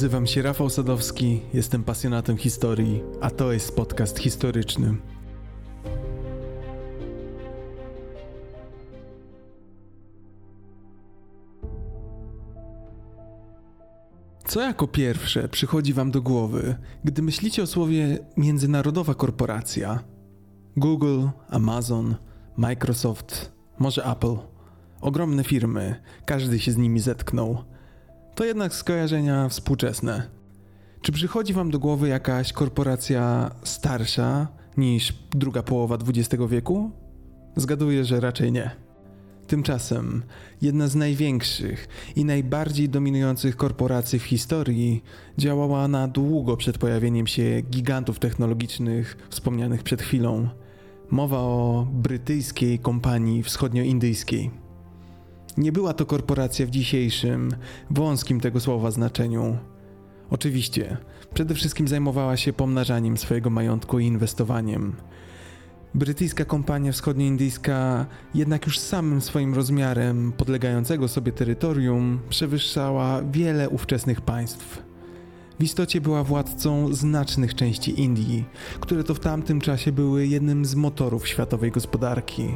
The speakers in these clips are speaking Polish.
Nazywam się Rafał Sadowski, jestem pasjonatem historii, a to jest podcast historyczny. Co jako pierwsze przychodzi Wam do głowy, gdy myślicie o słowie międzynarodowa korporacja? Google, Amazon, Microsoft, może Apple. Ogromne firmy, każdy się z nimi zetknął. To jednak skojarzenia współczesne. Czy przychodzi Wam do głowy jakaś korporacja starsza niż druga połowa XX wieku? Zgaduję, że raczej nie. Tymczasem jedna z największych i najbardziej dominujących korporacji w historii działała na długo przed pojawieniem się gigantów technologicznych wspomnianych przed chwilą. Mowa o brytyjskiej kompanii wschodnioindyjskiej. Nie była to korporacja w dzisiejszym, wąskim tego słowa znaczeniu. Oczywiście, przede wszystkim zajmowała się pomnażaniem swojego majątku i inwestowaniem. Brytyjska kompania wschodnioindyjska jednak już samym swoim rozmiarem podlegającego sobie terytorium przewyższała wiele ówczesnych państw. W istocie była władcą znacznych części Indii, które to w tamtym czasie były jednym z motorów światowej gospodarki.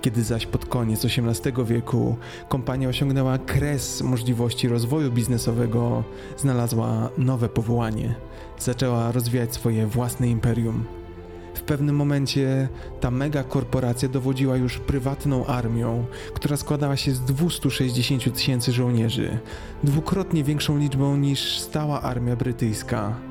Kiedy zaś pod koniec XVIII wieku kompania osiągnęła kres możliwości rozwoju biznesowego, znalazła nowe powołanie. Zaczęła rozwijać swoje własne imperium. W pewnym momencie ta mega korporacja dowodziła już prywatną armią, która składała się z 260 tysięcy żołnierzy, dwukrotnie większą liczbą niż stała armia brytyjska.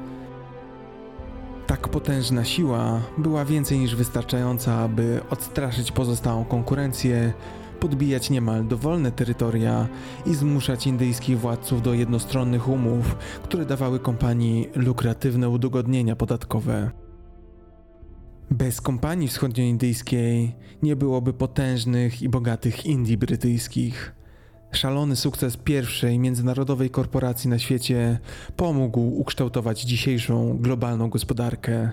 Tak potężna siła była więcej niż wystarczająca, aby odstraszyć pozostałą konkurencję, podbijać niemal dowolne terytoria i zmuszać indyjskich władców do jednostronnych umów, które dawały kompanii lukratywne udogodnienia podatkowe. Bez kompanii wschodnioindyjskiej nie byłoby potężnych i bogatych Indii brytyjskich. Szalony sukces pierwszej międzynarodowej korporacji na świecie pomógł ukształtować dzisiejszą globalną gospodarkę.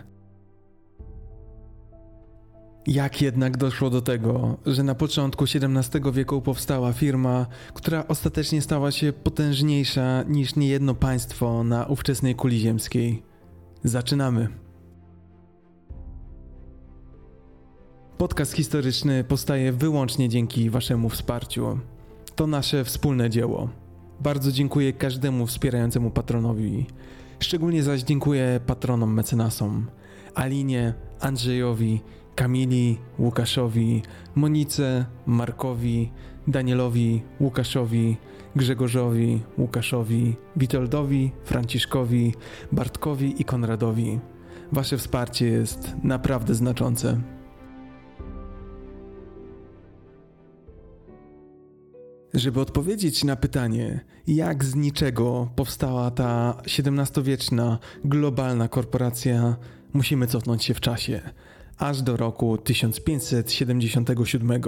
Jak jednak doszło do tego, że na początku XVII wieku powstała firma, która ostatecznie stała się potężniejsza niż niejedno państwo na ówczesnej kuli ziemskiej? Zaczynamy. Podcast historyczny powstaje wyłącznie dzięki Waszemu wsparciu. To nasze wspólne dzieło. Bardzo dziękuję każdemu wspierającemu patronowi. Szczególnie zaś dziękuję patronom mecenasom Alinie, Andrzejowi, Kamili, Łukaszowi, Monice, Markowi, Danielowi, Łukaszowi, Grzegorzowi, Łukaszowi, Witoldowi, Franciszkowi, Bartkowi i Konradowi. Wasze wsparcie jest naprawdę znaczące. Żeby odpowiedzieć na pytanie, jak z niczego powstała ta XVII-wieczna globalna korporacja, musimy cofnąć się w czasie, aż do roku 1577.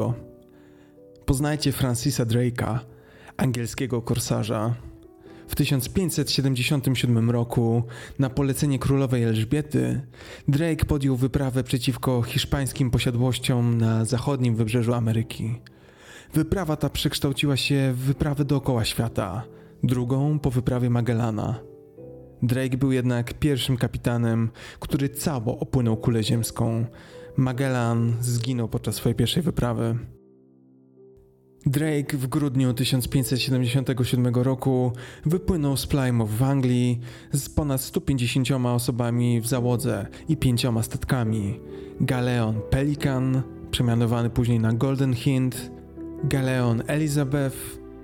Poznajcie Francisa Drake'a, angielskiego korsarza. W 1577 roku, na polecenie królowej Elżbiety, Drake podjął wyprawę przeciwko hiszpańskim posiadłościom na zachodnim wybrzeżu Ameryki. Wyprawa ta przekształciła się w wyprawę dookoła świata, drugą po wyprawie Magellana. Drake był jednak pierwszym kapitanem, który cało opłynął kulę ziemską. Magellan zginął podczas swojej pierwszej wyprawy. Drake w grudniu 1577 roku wypłynął z Plymouth w Anglii z ponad 150 osobami w załodze i pięcioma statkami. Galeon Pelican, przemianowany później na Golden Hind, Galeon Elizabeth,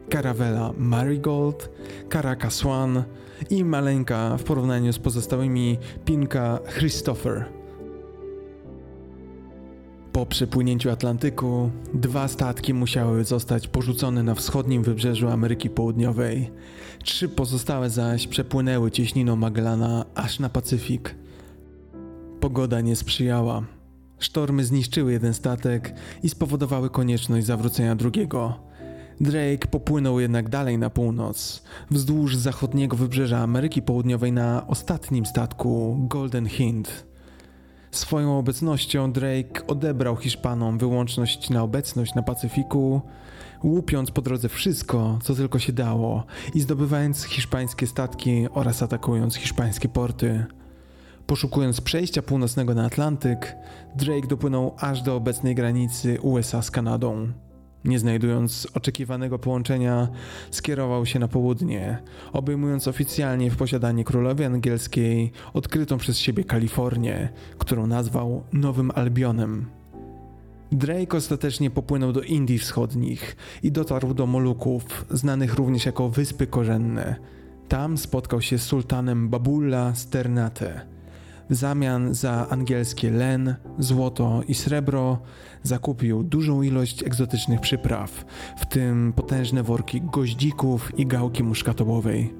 karawela Marigold, Karaka Swan i maleńka w porównaniu z pozostałymi Pinka Christopher. Po przepłynięciu Atlantyku dwa statki musiały zostać porzucone na wschodnim wybrzeżu Ameryki Południowej. Trzy pozostałe zaś przepłynęły cieśniną Magellana aż na Pacyfik. Pogoda nie sprzyjała. Sztormy zniszczyły jeden statek i spowodowały konieczność zawrócenia drugiego. Drake popłynął jednak dalej na północ, wzdłuż zachodniego wybrzeża Ameryki Południowej na ostatnim statku Golden Hind. Swoją obecnością Drake odebrał Hiszpanom wyłączność na obecność na Pacyfiku łupiąc po drodze wszystko, co tylko się dało i zdobywając hiszpańskie statki oraz atakując hiszpańskie porty. Poszukując przejścia północnego na Atlantyk, Drake dopłynął aż do obecnej granicy USA z Kanadą. Nie znajdując oczekiwanego połączenia, skierował się na południe, obejmując oficjalnie w posiadanie królowej angielskiej odkrytą przez siebie Kalifornię, którą nazwał Nowym Albionem. Drake ostatecznie popłynął do Indii Wschodnich i dotarł do Moluków, znanych również jako Wyspy Korzenne. Tam spotkał się z sultanem Babulla z Ternate w zamian za angielskie len, złoto i srebro zakupił dużą ilość egzotycznych przypraw, w tym potężne worki goździków i gałki muszkatołowej.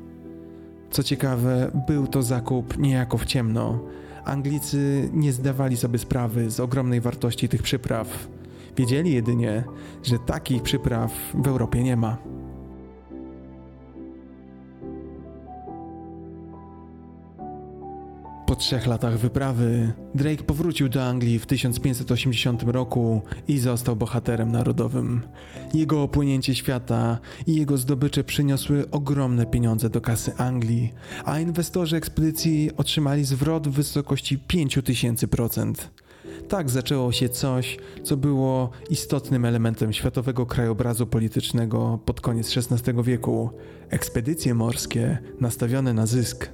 Co ciekawe, był to zakup niejako w ciemno. Anglicy nie zdawali sobie sprawy z ogromnej wartości tych przypraw. Wiedzieli jedynie, że takich przypraw w Europie nie ma. Po trzech latach wyprawy Drake powrócił do Anglii w 1580 roku i został bohaterem narodowym. Jego opłynięcie świata i jego zdobycze przyniosły ogromne pieniądze do kasy Anglii, a inwestorzy ekspedycji otrzymali zwrot w wysokości 5000%. Tak zaczęło się coś, co było istotnym elementem światowego krajobrazu politycznego pod koniec XVI wieku ekspedycje morskie nastawione na zysk.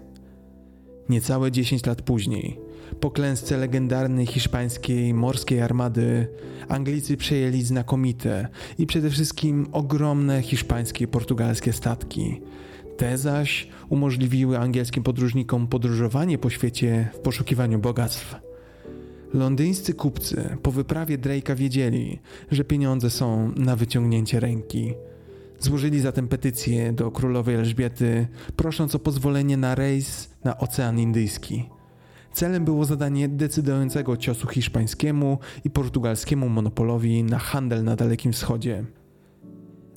Niecałe 10 lat później, po klęsce legendarnej hiszpańskiej morskiej armady, Anglicy przejęli znakomite i przede wszystkim ogromne hiszpańskie i portugalskie statki. Te zaś umożliwiły angielskim podróżnikom podróżowanie po świecie w poszukiwaniu bogactw. Londyńscy kupcy po wyprawie Drake'a wiedzieli, że pieniądze są na wyciągnięcie ręki. Złożyli zatem petycję do królowej Elżbiety, prosząc o pozwolenie na rejs na Ocean Indyjski. Celem było zadanie decydującego ciosu hiszpańskiemu i portugalskiemu monopolowi na handel na Dalekim Wschodzie.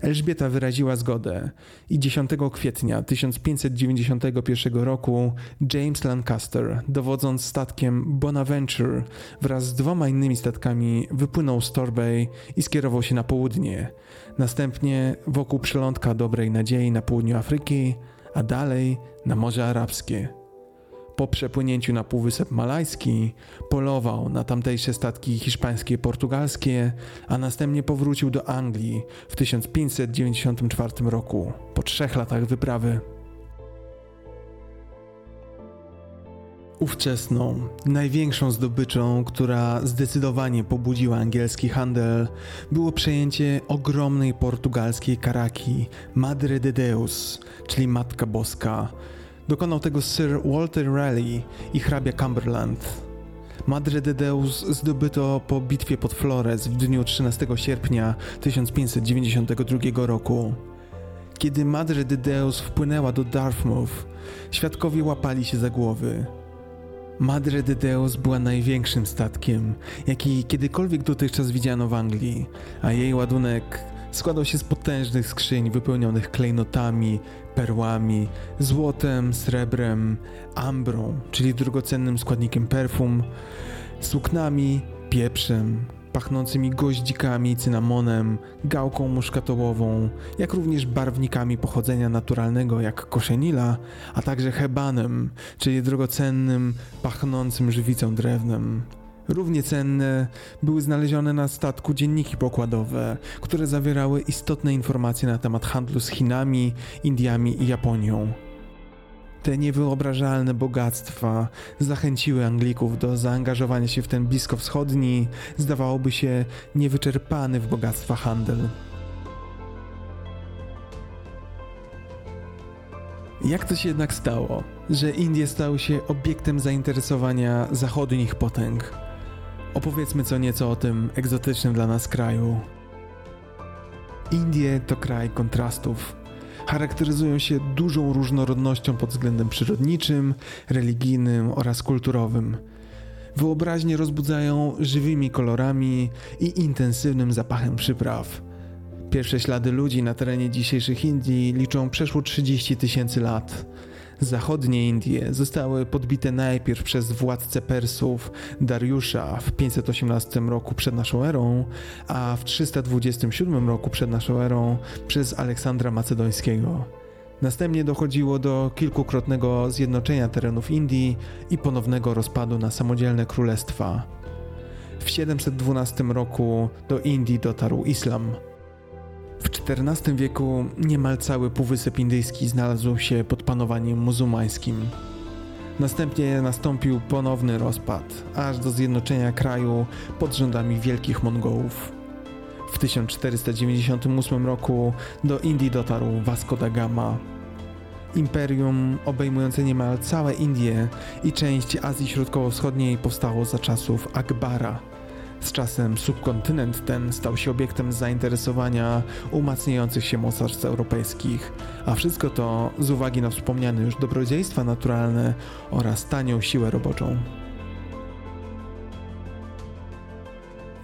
Elżbieta wyraziła zgodę i 10 kwietnia 1591 roku James Lancaster, dowodząc statkiem Bonaventure wraz z dwoma innymi statkami, wypłynął z Torbay i skierował się na południe. Następnie wokół przelądka Dobrej Nadziei na południu Afryki, a dalej na Morze Arabskie. Po przepłynięciu na Półwysep Malajski polował na tamtejsze statki hiszpańskie i portugalskie, a następnie powrócił do Anglii w 1594 roku, po trzech latach wyprawy. Ówczesną, największą zdobyczą, która zdecydowanie pobudziła angielski handel, było przejęcie ogromnej portugalskiej karaki Madre de Deus, czyli Matka Boska, Dokonał tego Sir Walter Raleigh i hrabia Cumberland. Madre de Deus zdobyto po bitwie pod Flores w dniu 13 sierpnia 1592 roku. Kiedy Madre de Deus wpłynęła do Dartmouth, świadkowie łapali się za głowy. Madre de Deus była największym statkiem, jaki kiedykolwiek dotychczas widziano w Anglii, a jej ładunek składał się z potężnych skrzyń wypełnionych klejnotami, perłami, złotem, srebrem, ambrą, czyli drogocennym składnikiem perfum, suknami, pieprzem, pachnącymi goździkami, cynamonem, gałką muszkatołową, jak również barwnikami pochodzenia naturalnego jak koszenila, a także hebanem, czyli drogocennym, pachnącym żywicą drewnem. Równie cenne były znalezione na statku dzienniki pokładowe, które zawierały istotne informacje na temat handlu z Chinami, Indiami i Japonią. Te niewyobrażalne bogactwa zachęciły Anglików do zaangażowania się w ten bliskowschodni, zdawałoby się, niewyczerpany w bogactwa handel. Jak to się jednak stało, że Indie stały się obiektem zainteresowania zachodnich potęg? Opowiedzmy co nieco o tym egzotycznym dla nas kraju. Indie to kraj kontrastów. Charakteryzują się dużą różnorodnością pod względem przyrodniczym, religijnym oraz kulturowym. Wyobraźnie rozbudzają żywymi kolorami i intensywnym zapachem przypraw. Pierwsze ślady ludzi na terenie dzisiejszych Indii liczą przeszło 30 tysięcy lat. Zachodnie Indie zostały podbite najpierw przez władcę Persów Dariusza w 518 roku przed naszą erą, a w 327 roku przed naszą erą przez Aleksandra Macedońskiego. Następnie dochodziło do kilkukrotnego zjednoczenia terenów Indii i ponownego rozpadu na samodzielne królestwa. W 712 roku do Indii dotarł islam. W XIV wieku niemal cały Półwysep Indyjski znalazł się pod panowaniem muzułmańskim. Następnie nastąpił ponowny rozpad, aż do zjednoczenia kraju pod rządami wielkich Mongołów. W 1498 roku do Indii dotarł Vasco da Gama. Imperium obejmujące niemal całe Indie i część Azji Środkowo-Wschodniej powstało za czasów Akbara – z czasem subkontynent ten stał się obiektem zainteresowania umacniających się mocarstw europejskich, a wszystko to z uwagi na wspomniane już dobrodziejstwa naturalne oraz tanią siłę roboczą.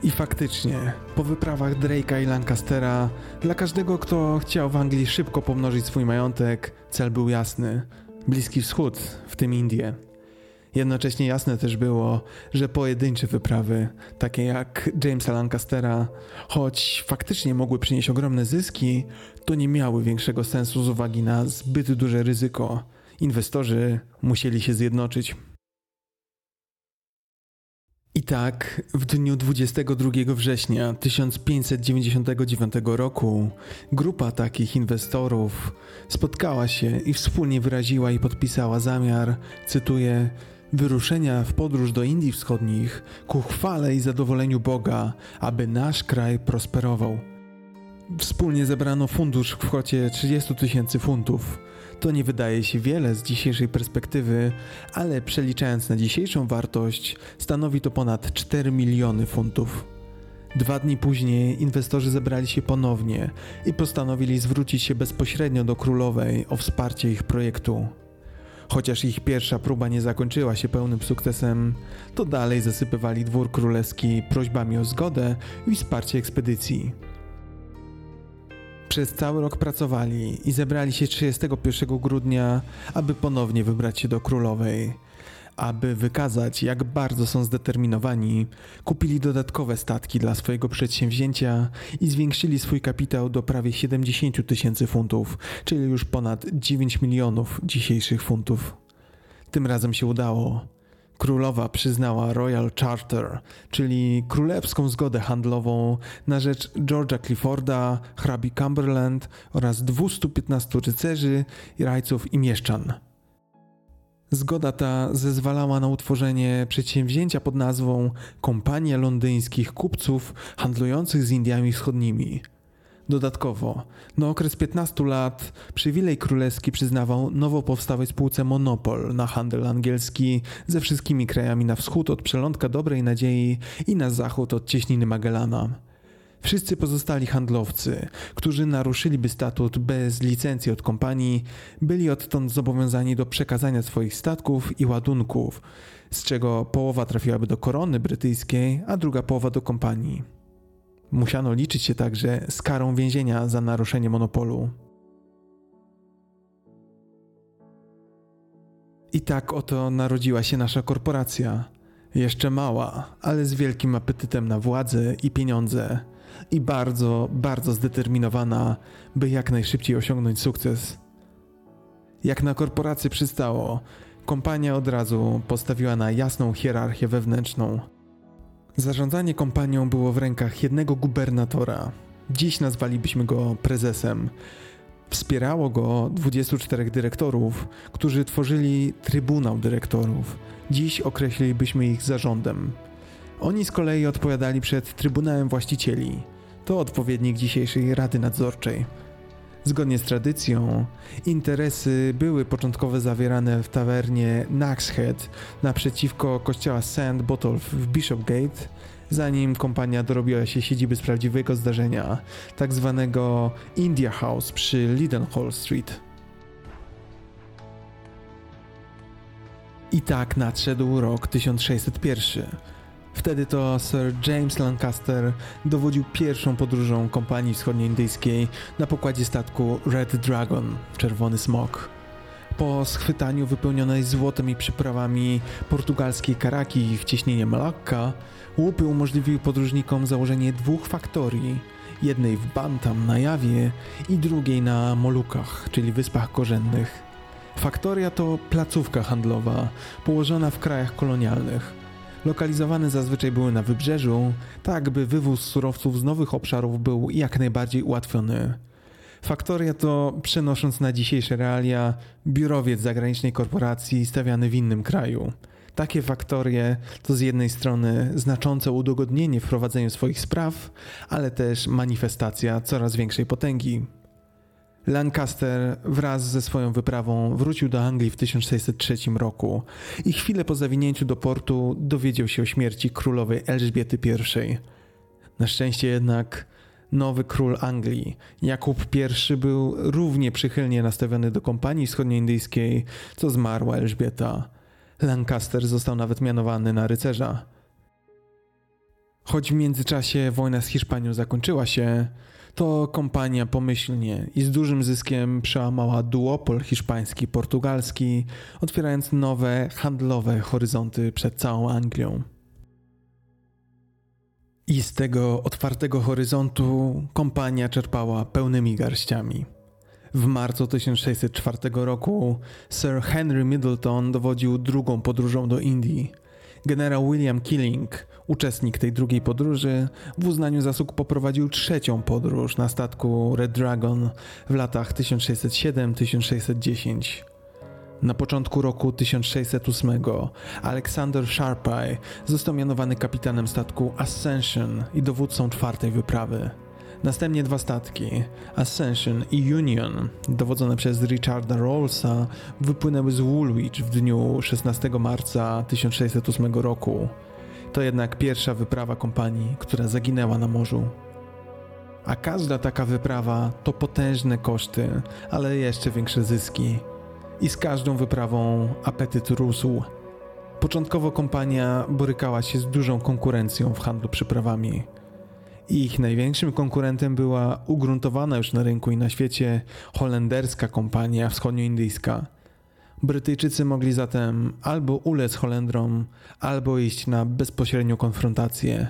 I faktycznie, po wyprawach Drake'a i Lancastera, dla każdego, kto chciał w Anglii szybko pomnożyć swój majątek, cel był jasny: Bliski Wschód, w tym Indie. Jednocześnie jasne też było, że pojedyncze wyprawy, takie jak Jamesa Lancastera, choć faktycznie mogły przynieść ogromne zyski, to nie miały większego sensu z uwagi na zbyt duże ryzyko. Inwestorzy musieli się zjednoczyć. I tak, w dniu 22 września 1599 roku grupa takich inwestorów spotkała się i wspólnie wyraziła i podpisała zamiar, cytuję, wyruszenia w podróż do Indii Wschodnich ku chwale i zadowoleniu Boga, aby nasz kraj prosperował. Wspólnie zebrano fundusz w kwocie 30 tysięcy funtów. To nie wydaje się wiele z dzisiejszej perspektywy, ale przeliczając na dzisiejszą wartość, stanowi to ponad 4 miliony funtów. Dwa dni później inwestorzy zebrali się ponownie i postanowili zwrócić się bezpośrednio do królowej o wsparcie ich projektu. Chociaż ich pierwsza próba nie zakończyła się pełnym sukcesem, to dalej zasypywali dwór królewski prośbami o zgodę i wsparcie ekspedycji. Przez cały rok pracowali i zebrali się 31 grudnia, aby ponownie wybrać się do królowej aby wykazać, jak bardzo są zdeterminowani, kupili dodatkowe statki dla swojego przedsięwzięcia i zwiększyli swój kapitał do prawie 70 tysięcy funtów, czyli już ponad 9 milionów dzisiejszych funtów. Tym razem się udało. Królowa przyznała Royal Charter, czyli królewską zgodę handlową na rzecz George'a Clifforda, hrabi Cumberland oraz 215 rycerzy, rajców i mieszczan. Zgoda ta zezwalała na utworzenie przedsięwzięcia pod nazwą Kompania Londyńskich Kupców Handlujących z Indiami Wschodnimi. Dodatkowo, na okres 15 lat przywilej królewski przyznawał nowo powstałej spółce monopol na handel angielski ze wszystkimi krajami na wschód od przelądka Dobrej Nadziei i na zachód od cieśniny Magellana. Wszyscy pozostali handlowcy, którzy naruszyliby statut bez licencji od kompanii, byli odtąd zobowiązani do przekazania swoich statków i ładunków, z czego połowa trafiłaby do korony brytyjskiej, a druga połowa do kompanii. Musiano liczyć się także z karą więzienia za naruszenie monopolu. I tak oto narodziła się nasza korporacja. Jeszcze mała, ale z wielkim apetytem na władzę i pieniądze i bardzo, bardzo zdeterminowana, by jak najszybciej osiągnąć sukces. Jak na korporację przystało, kompania od razu postawiła na jasną hierarchię wewnętrzną. Zarządzanie kompanią było w rękach jednego gubernatora. Dziś nazwalibyśmy go prezesem. Wspierało go 24 dyrektorów, którzy tworzyli Trybunał Dyrektorów. Dziś określilibyśmy ich zarządem. Oni z kolei odpowiadali przed Trybunałem Właścicieli. To odpowiednik dzisiejszej Rady Nadzorczej. Zgodnie z tradycją, interesy były początkowo zawierane w tawernie Nax Head naprzeciwko kościoła St. Botolph w Bishopgate, zanim kompania dorobiła się siedziby z prawdziwego zdarzenia, tak zwanego India House przy Lidenhall Street. I tak nadszedł rok 1601 Wtedy to Sir James Lancaster dowodził pierwszą podróżą kompanii wschodnioindyjskiej na pokładzie statku Red Dragon, Czerwony Smok. Po schwytaniu wypełnionej złotem i przyprawami portugalskiej karaki w cieśninie Malakka, łupy umożliwiły podróżnikom założenie dwóch faktorii, jednej w Bantam na Jawie i drugiej na Molukach, czyli Wyspach Korzennych. Faktoria to placówka handlowa położona w krajach kolonialnych. Lokalizowane zazwyczaj były na wybrzeżu, tak by wywóz surowców z nowych obszarów był jak najbardziej ułatwiony. Faktoria to, przenosząc na dzisiejsze realia, biurowiec zagranicznej korporacji stawiany w innym kraju. Takie faktorie to z jednej strony znaczące udogodnienie w prowadzeniu swoich spraw, ale też manifestacja coraz większej potęgi. Lancaster wraz ze swoją wyprawą wrócił do Anglii w 1603 roku i chwilę po zawinięciu do portu dowiedział się o śmierci królowej Elżbiety I. Na szczęście jednak nowy król Anglii, Jakub I, był równie przychylnie nastawiony do kompanii wschodnioindyjskiej, co zmarła Elżbieta. Lancaster został nawet mianowany na rycerza. Choć w międzyczasie wojna z Hiszpanią zakończyła się, to kompania pomyślnie i z dużym zyskiem przełamała duopol hiszpański-portugalski, otwierając nowe handlowe horyzonty przed całą Anglią. I z tego otwartego horyzontu kompania czerpała pełnymi garściami. W marcu 1604 roku Sir Henry Middleton dowodził drugą podróżą do Indii. Generał William Killing, uczestnik tej drugiej podróży, w uznaniu zasług poprowadził trzecią podróż na statku Red Dragon w latach 1607-1610. Na początku roku 1608 Alexander Sharpey został mianowany kapitanem statku Ascension i dowódcą czwartej wyprawy. Następnie dwa statki, Ascension i Union, dowodzone przez Richarda Rawlsa, wypłynęły z Woolwich w dniu 16 marca 1608 roku. To jednak pierwsza wyprawa kompanii, która zaginęła na morzu. A każda taka wyprawa to potężne koszty, ale jeszcze większe zyski. I z każdą wyprawą apetyt rósł. Początkowo kompania borykała się z dużą konkurencją w handlu przyprawami. Ich największym konkurentem była ugruntowana już na rynku i na świecie holenderska kompania wschodnioindyjska. Brytyjczycy mogli zatem albo ulec Holendrom, albo iść na bezpośrednią konfrontację.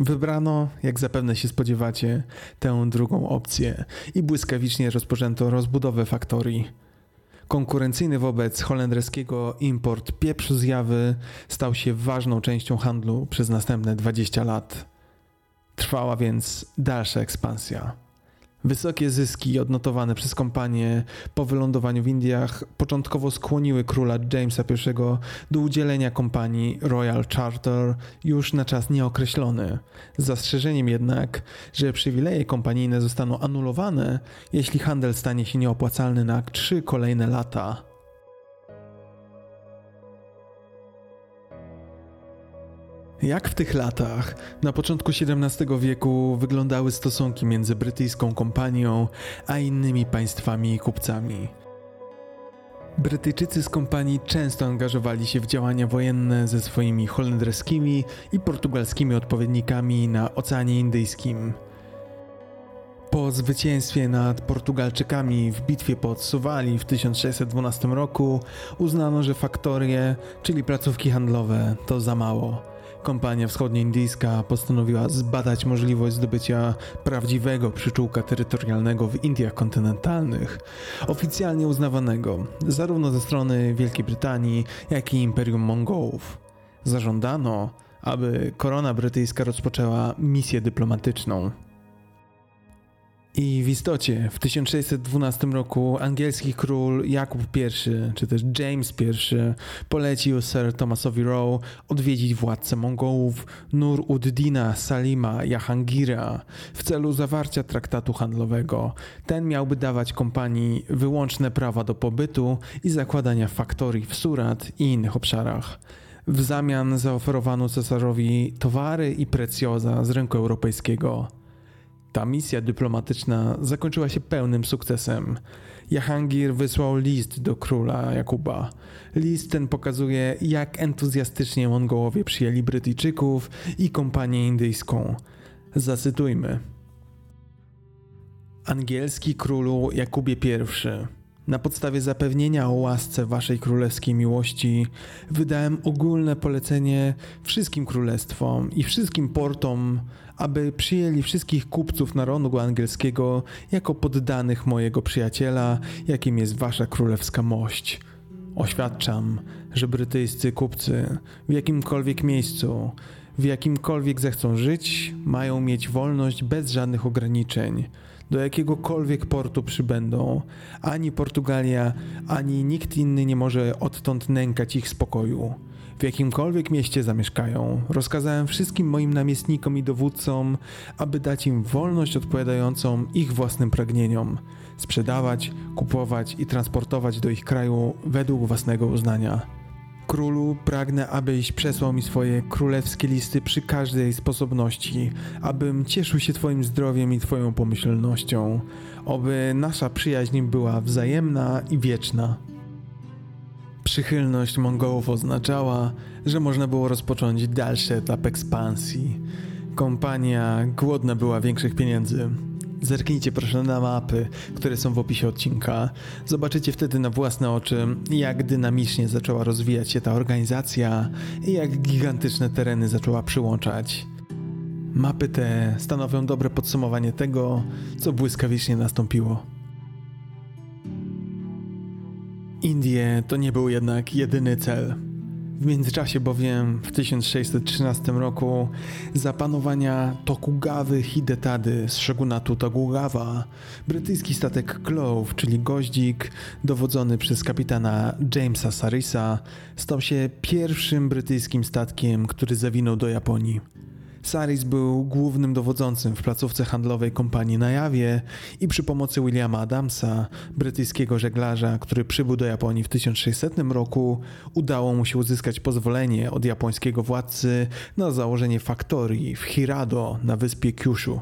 Wybrano, jak zapewne się spodziewacie, tę drugą opcję i błyskawicznie rozpoczęto rozbudowę faktorii. Konkurencyjny wobec holenderskiego import pieprzu z Jawy stał się ważną częścią handlu przez następne 20 lat. Trwała więc dalsza ekspansja. Wysokie zyski odnotowane przez kompanię po wylądowaniu w Indiach początkowo skłoniły króla Jamesa I do udzielenia kompanii Royal Charter już na czas nieokreślony, z zastrzeżeniem jednak, że przywileje kompanijne zostaną anulowane, jeśli handel stanie się nieopłacalny na trzy kolejne lata. Jak w tych latach, na początku XVII wieku, wyglądały stosunki między brytyjską kompanią a innymi państwami i kupcami? Brytyjczycy z kompanii często angażowali się w działania wojenne ze swoimi holenderskimi i portugalskimi odpowiednikami na Oceanie Indyjskim. Po zwycięstwie nad Portugalczykami w bitwie pod Suwali w 1612 roku uznano, że faktorie, czyli placówki handlowe, to za mało Kompania wschodnioindyjska postanowiła zbadać możliwość zdobycia prawdziwego przyczółka terytorialnego w Indiach kontynentalnych, oficjalnie uznawanego zarówno ze strony Wielkiej Brytanii, jak i Imperium Mongołów. Zażądano, aby korona brytyjska rozpoczęła misję dyplomatyczną. I w istocie w 1612 roku angielski król Jakub I, czy też James I, polecił Sir Thomasowi Rowe odwiedzić władcę Mongołów Nur Uddina Salima Jahangira w celu zawarcia traktatu handlowego. Ten miałby dawać kompanii wyłączne prawa do pobytu i zakładania faktorii w Surat i innych obszarach. W zamian zaoferowano cesarzowi towary i precjoza z rynku europejskiego. Ta misja dyplomatyczna zakończyła się pełnym sukcesem. Jahangir wysłał list do króla Jakuba. List ten pokazuje, jak entuzjastycznie Mongołowie przyjęli Brytyjczyków i kompanię indyjską. Zacytujmy. Angielski królu Jakubie I. Na podstawie zapewnienia o łasce waszej królewskiej miłości wydałem ogólne polecenie wszystkim królestwom i wszystkim portom, aby przyjęli wszystkich kupców narodu angielskiego jako poddanych mojego przyjaciela, jakim jest wasza królewska mość. Oświadczam, że brytyjscy kupcy w jakimkolwiek miejscu, w jakimkolwiek zechcą żyć, mają mieć wolność bez żadnych ograniczeń. Do jakiegokolwiek portu przybędą, ani Portugalia, ani nikt inny nie może odtąd nękać ich spokoju w jakimkolwiek mieście zamieszkają, rozkazałem wszystkim moim namiestnikom i dowódcom, aby dać im wolność odpowiadającą ich własnym pragnieniom, sprzedawać, kupować i transportować do ich kraju według własnego uznania. Królu, pragnę, abyś przesłał mi swoje królewskie listy przy każdej sposobności, abym cieszył się Twoim zdrowiem i Twoją pomyślnością, oby nasza przyjaźń była wzajemna i wieczna. Przychylność Mongołów oznaczała, że można było rozpocząć dalszy etap ekspansji. Kompania głodna była większych pieniędzy. Zerknijcie proszę na mapy, które są w opisie odcinka. Zobaczycie wtedy na własne oczy, jak dynamicznie zaczęła rozwijać się ta organizacja i jak gigantyczne tereny zaczęła przyłączać. Mapy te stanowią dobre podsumowanie tego, co błyskawicznie nastąpiło. Indie to nie był jednak jedyny cel. W międzyczasie bowiem w 1613 roku za panowania Tokugawy Hidetady z shogunatu Tokugawa brytyjski statek Clove, czyli goździk dowodzony przez kapitana Jamesa Sarisa stał się pierwszym brytyjskim statkiem, który zawinął do Japonii. Saris był głównym dowodzącym w placówce handlowej kompanii na Jawie i przy pomocy Williama Adamsa, brytyjskiego żeglarza, który przybył do Japonii w 1600 roku, udało mu się uzyskać pozwolenie od japońskiego władcy na założenie faktorii w Hirado na wyspie Kyushu.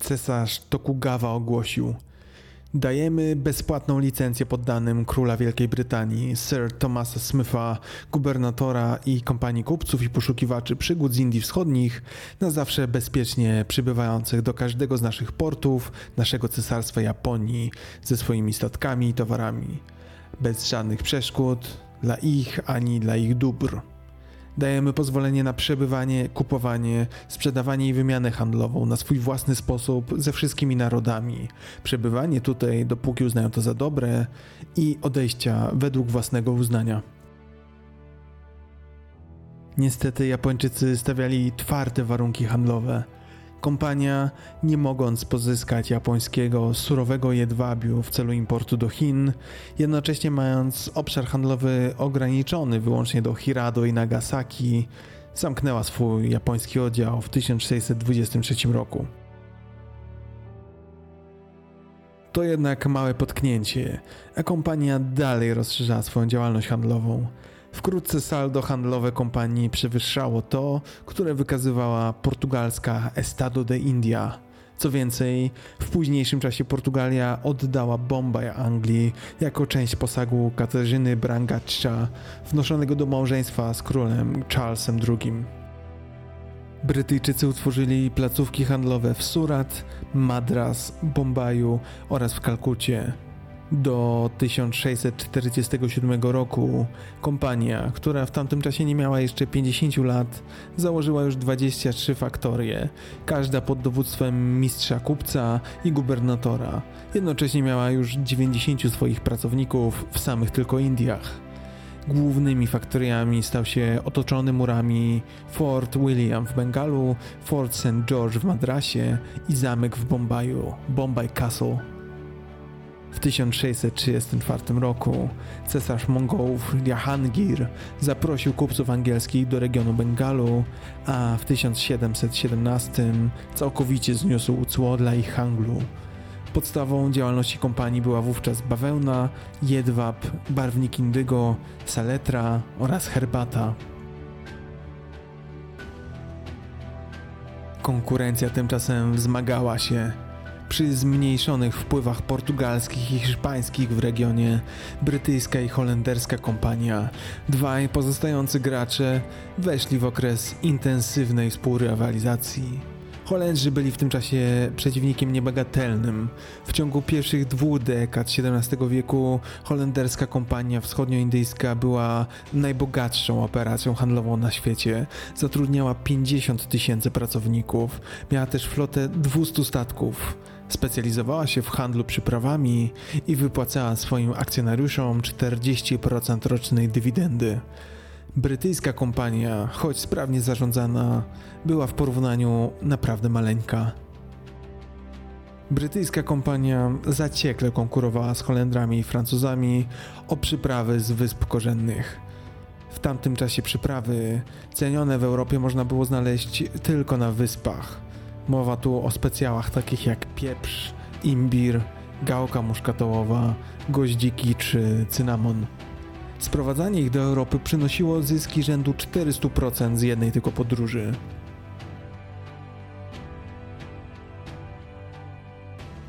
Cesarz Tokugawa ogłosił – Dajemy bezpłatną licencję poddanym króla Wielkiej Brytanii, Sir Thomasa Smitha, gubernatora i kompanii kupców i poszukiwaczy przygód z Indii Wschodnich, na zawsze bezpiecznie przybywających do każdego z naszych portów naszego cesarstwa Japonii ze swoimi statkami i towarami. Bez żadnych przeszkód dla ich ani dla ich dóbr. Dajemy pozwolenie na przebywanie, kupowanie, sprzedawanie i wymianę handlową na swój własny sposób ze wszystkimi narodami. Przebywanie tutaj, dopóki uznają to za dobre i odejścia według własnego uznania. Niestety Japończycy stawiali twarde warunki handlowe Kompania, nie mogąc pozyskać japońskiego surowego jedwabiu w celu importu do Chin, jednocześnie mając obszar handlowy ograniczony wyłącznie do Hirado i Nagasaki, zamknęła swój japoński oddział w 1623 roku. To jednak małe potknięcie, a kompania dalej rozszerza swoją działalność handlową. Wkrótce saldo handlowe kompanii przewyższało to, które wykazywała portugalska Estado de India. Co więcej, w późniejszym czasie Portugalia oddała Bombay Anglii jako część posagu Katarzyny Brangaccia, wnoszonego do małżeństwa z królem Charlesem II. Brytyjczycy utworzyli placówki handlowe w Surat, Madras, Bombaju oraz w Kalkucie. Do 1647 roku kompania, która w tamtym czasie nie miała jeszcze 50 lat, założyła już 23 faktorie, każda pod dowództwem mistrza kupca i gubernatora. Jednocześnie miała już 90 swoich pracowników w samych tylko Indiach. Głównymi faktoriami stał się otoczony murami Fort William w Bengalu, Fort St. George w Madrasie i zamek w Bombaju, Bombay Castle. W 1634 roku cesarz Mongołów Jahangir zaprosił kupców angielskich do regionu Bengalu, a w 1717 całkowicie zniósł cło dla ich handlu. Podstawą działalności kompanii była wówczas bawełna, jedwab, barwnik indygo, saletra oraz herbata. Konkurencja tymczasem wzmagała się przy zmniejszonych wpływach portugalskich i hiszpańskich w regionie, brytyjska i holenderska kompania, dwaj pozostający gracze weszli w okres intensywnej współrywalizacji. Holendrzy byli w tym czasie przeciwnikiem niebagatelnym. W ciągu pierwszych dwóch dekad XVII wieku holenderska kompania wschodnioindyjska była najbogatszą operacją handlową na świecie. Zatrudniała 50 tysięcy pracowników, miała też flotę 200 statków. Specjalizowała się w handlu przyprawami i wypłacała swoim akcjonariuszom 40% rocznej dywidendy. Brytyjska kompania, choć sprawnie zarządzana, była w porównaniu naprawdę maleńka. Brytyjska kompania zaciekle konkurowała z Holendrami i Francuzami o przyprawy z wysp korzennych. W tamtym czasie przyprawy cenione w Europie można było znaleźć tylko na wyspach. Mowa tu o specjałach takich jak pieprz, imbir, gałka muszkatołowa, goździki czy cynamon. Sprowadzanie ich do Europy przynosiło zyski rzędu 400% z jednej tylko podróży.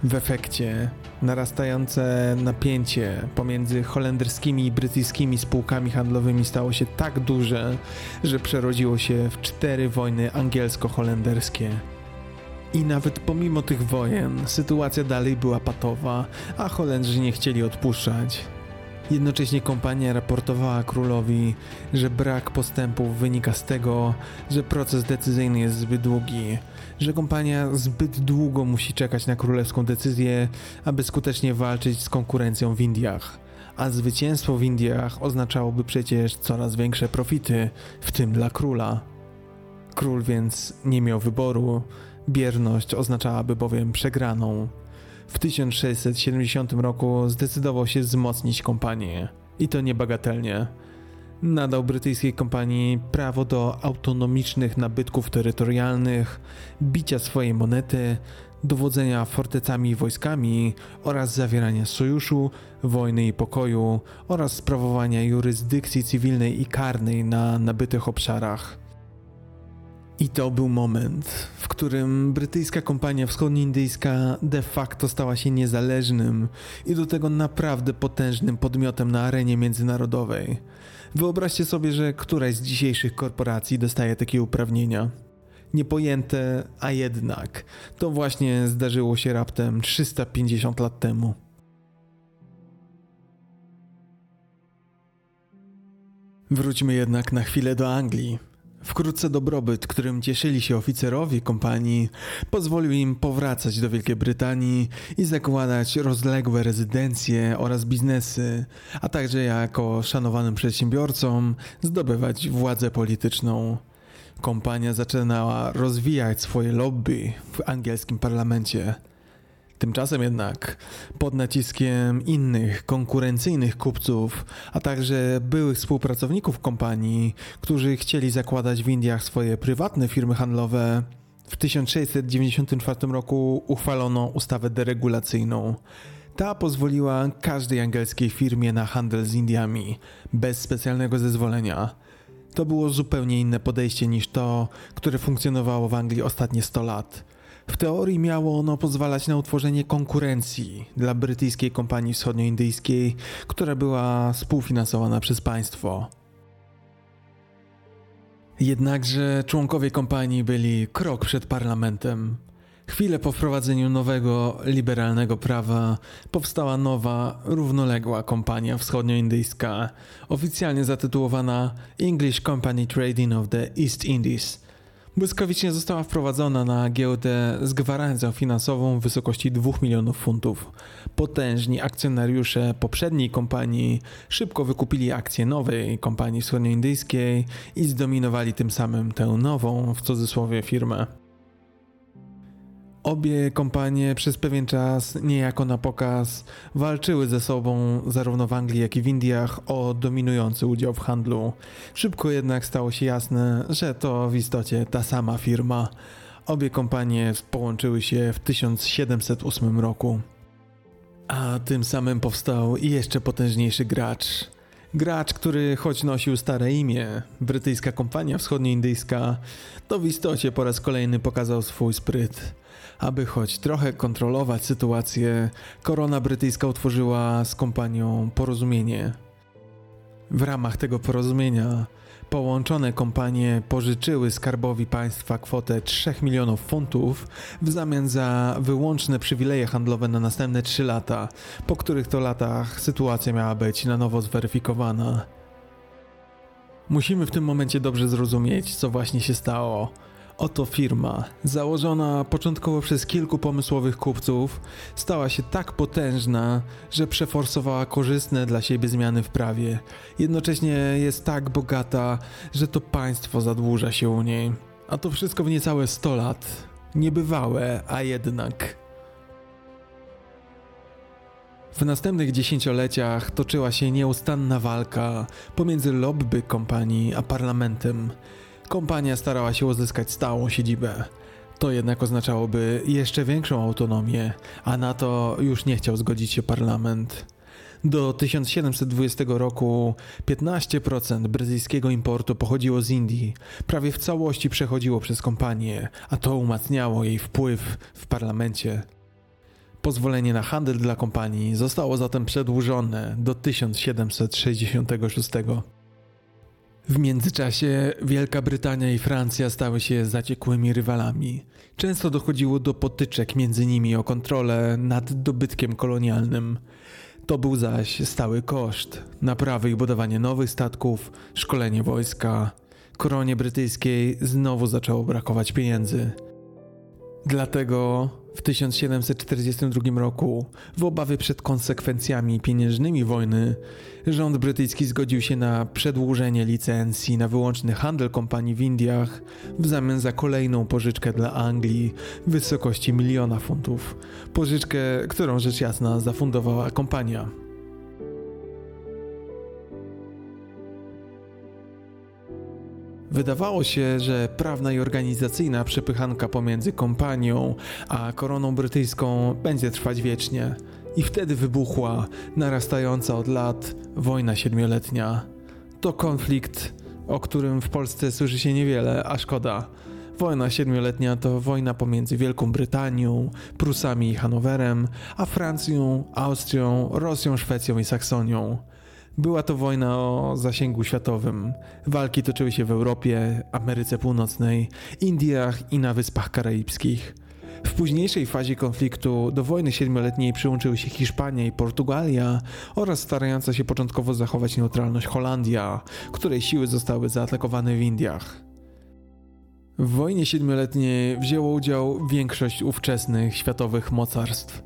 W efekcie narastające napięcie pomiędzy holenderskimi i brytyjskimi spółkami handlowymi stało się tak duże, że przerodziło się w cztery wojny angielsko-holenderskie. I nawet pomimo tych wojen, sytuacja dalej była patowa, a Holendrzy nie chcieli odpuszczać. Jednocześnie kompania raportowała królowi, że brak postępów wynika z tego, że proces decyzyjny jest zbyt długi, że kompania zbyt długo musi czekać na królewską decyzję, aby skutecznie walczyć z konkurencją w Indiach. A zwycięstwo w Indiach oznaczałoby przecież coraz większe profity, w tym dla króla. Król więc nie miał wyboru, bierność oznaczałaby bowiem przegraną. W 1670 roku zdecydował się wzmocnić kompanię. I to niebagatelnie. Nadał brytyjskiej kompanii prawo do autonomicznych nabytków terytorialnych, bicia swojej monety, dowodzenia fortecami i wojskami oraz zawierania sojuszu, wojny i pokoju oraz sprawowania jurysdykcji cywilnej i karnej na nabytych obszarach. I to był moment, w którym brytyjska kompania wschodnioindyjska de facto stała się niezależnym i do tego naprawdę potężnym podmiotem na arenie międzynarodowej. Wyobraźcie sobie, że któraś z dzisiejszych korporacji dostaje takie uprawnienia. Niepojęte, a jednak to właśnie zdarzyło się raptem 350 lat temu. Wróćmy jednak na chwilę do Anglii. Wkrótce dobrobyt, którym cieszyli się oficerowie kompanii, pozwolił im powracać do Wielkiej Brytanii i zakładać rozległe rezydencje oraz biznesy, a także jako szanowanym przedsiębiorcom zdobywać władzę polityczną. Kompania zaczynała rozwijać swoje lobby w angielskim parlamencie. Tymczasem jednak, pod naciskiem innych konkurencyjnych kupców, a także byłych współpracowników kompanii, którzy chcieli zakładać w Indiach swoje prywatne firmy handlowe, w 1694 roku uchwalono ustawę deregulacyjną. Ta pozwoliła każdej angielskiej firmie na handel z Indiami, bez specjalnego zezwolenia. To było zupełnie inne podejście niż to, które funkcjonowało w Anglii ostatnie 100 lat. W teorii miało ono pozwalać na utworzenie konkurencji dla brytyjskiej kompanii wschodnioindyjskiej, która była współfinansowana przez państwo. Jednakże członkowie kompanii byli krok przed parlamentem. Chwilę po wprowadzeniu nowego, liberalnego prawa powstała nowa, równoległa kompania wschodnioindyjska, oficjalnie zatytułowana English Company Trading of the East Indies – Błyskawicznie została wprowadzona na giełdę z gwarancją finansową w wysokości 2 milionów funtów. Potężni akcjonariusze poprzedniej kompanii szybko wykupili akcje nowej kompanii wschodnioindyjskiej i zdominowali tym samym tę nową, w cudzysłowie, firmę. Obie kompanie przez pewien czas, niejako na pokaz, walczyły ze sobą zarówno w Anglii, jak i w Indiach o dominujący udział w handlu. Szybko jednak stało się jasne, że to w istocie ta sama firma. Obie kompanie połączyły się w 1708 roku. A tym samym powstał jeszcze potężniejszy gracz. Gracz, który choć nosił stare imię, brytyjska kompania wschodnioindyjska, to w istocie po raz kolejny pokazał swój spryt. Aby choć trochę kontrolować sytuację, korona brytyjska utworzyła z kompanią porozumienie. W ramach tego porozumienia połączone kompanie pożyczyły skarbowi państwa kwotę 3 milionów funtów w zamian za wyłączne przywileje handlowe na następne 3 lata, po których to latach sytuacja miała być na nowo zweryfikowana. Musimy w tym momencie dobrze zrozumieć, co właśnie się stało. Oto firma, założona początkowo przez kilku pomysłowych kupców, stała się tak potężna, że przeforsowała korzystne dla siebie zmiany w prawie. Jednocześnie jest tak bogata, że to państwo zadłuża się u niej. A to wszystko w niecałe 100 lat. Niebywałe, a jednak. W następnych dziesięcioleciach toczyła się nieustanna walka pomiędzy lobby kompanii a parlamentem. Kompania starała się uzyskać stałą siedzibę. To jednak oznaczałoby jeszcze większą autonomię, a na to już nie chciał zgodzić się parlament. Do 1720 roku 15% brytyjskiego importu pochodziło z Indii, prawie w całości przechodziło przez kompanię, a to umacniało jej wpływ w parlamencie. Pozwolenie na handel dla kompanii zostało zatem przedłużone do 1766. W międzyczasie Wielka Brytania i Francja stały się zaciekłymi rywalami. Często dochodziło do potyczek między nimi o kontrolę nad dobytkiem kolonialnym. To był zaś stały koszt naprawy i budowanie nowych statków, szkolenie wojska. Koronie brytyjskiej znowu zaczęło brakować pieniędzy. Dlatego w 1742 roku, w obawie przed konsekwencjami pieniężnymi wojny, rząd brytyjski zgodził się na przedłużenie licencji na wyłączny handel kompanii w Indiach w zamian za kolejną pożyczkę dla Anglii w wysokości miliona funtów. Pożyczkę, którą rzecz jasna zafundowała kompania. Wydawało się, że prawna i organizacyjna przepychanka pomiędzy kompanią a koroną brytyjską będzie trwać wiecznie. I wtedy wybuchła narastająca od lat wojna siedmioletnia. To konflikt, o którym w Polsce słyszy się niewiele, a szkoda. Wojna siedmioletnia to wojna pomiędzy Wielką Brytanią, Prusami i Hanowerem, a Francją, Austrią, Rosją, Szwecją i Saksonią. Była to wojna o zasięgu światowym. Walki toczyły się w Europie, Ameryce Północnej, Indiach i na Wyspach Karaibskich. W późniejszej fazie konfliktu do wojny siedmioletniej przyłączyły się Hiszpania i Portugalia oraz starająca się początkowo zachować neutralność Holandia, której siły zostały zaatakowane w Indiach. W wojnie siedmioletniej wzięło udział większość ówczesnych światowych mocarstw.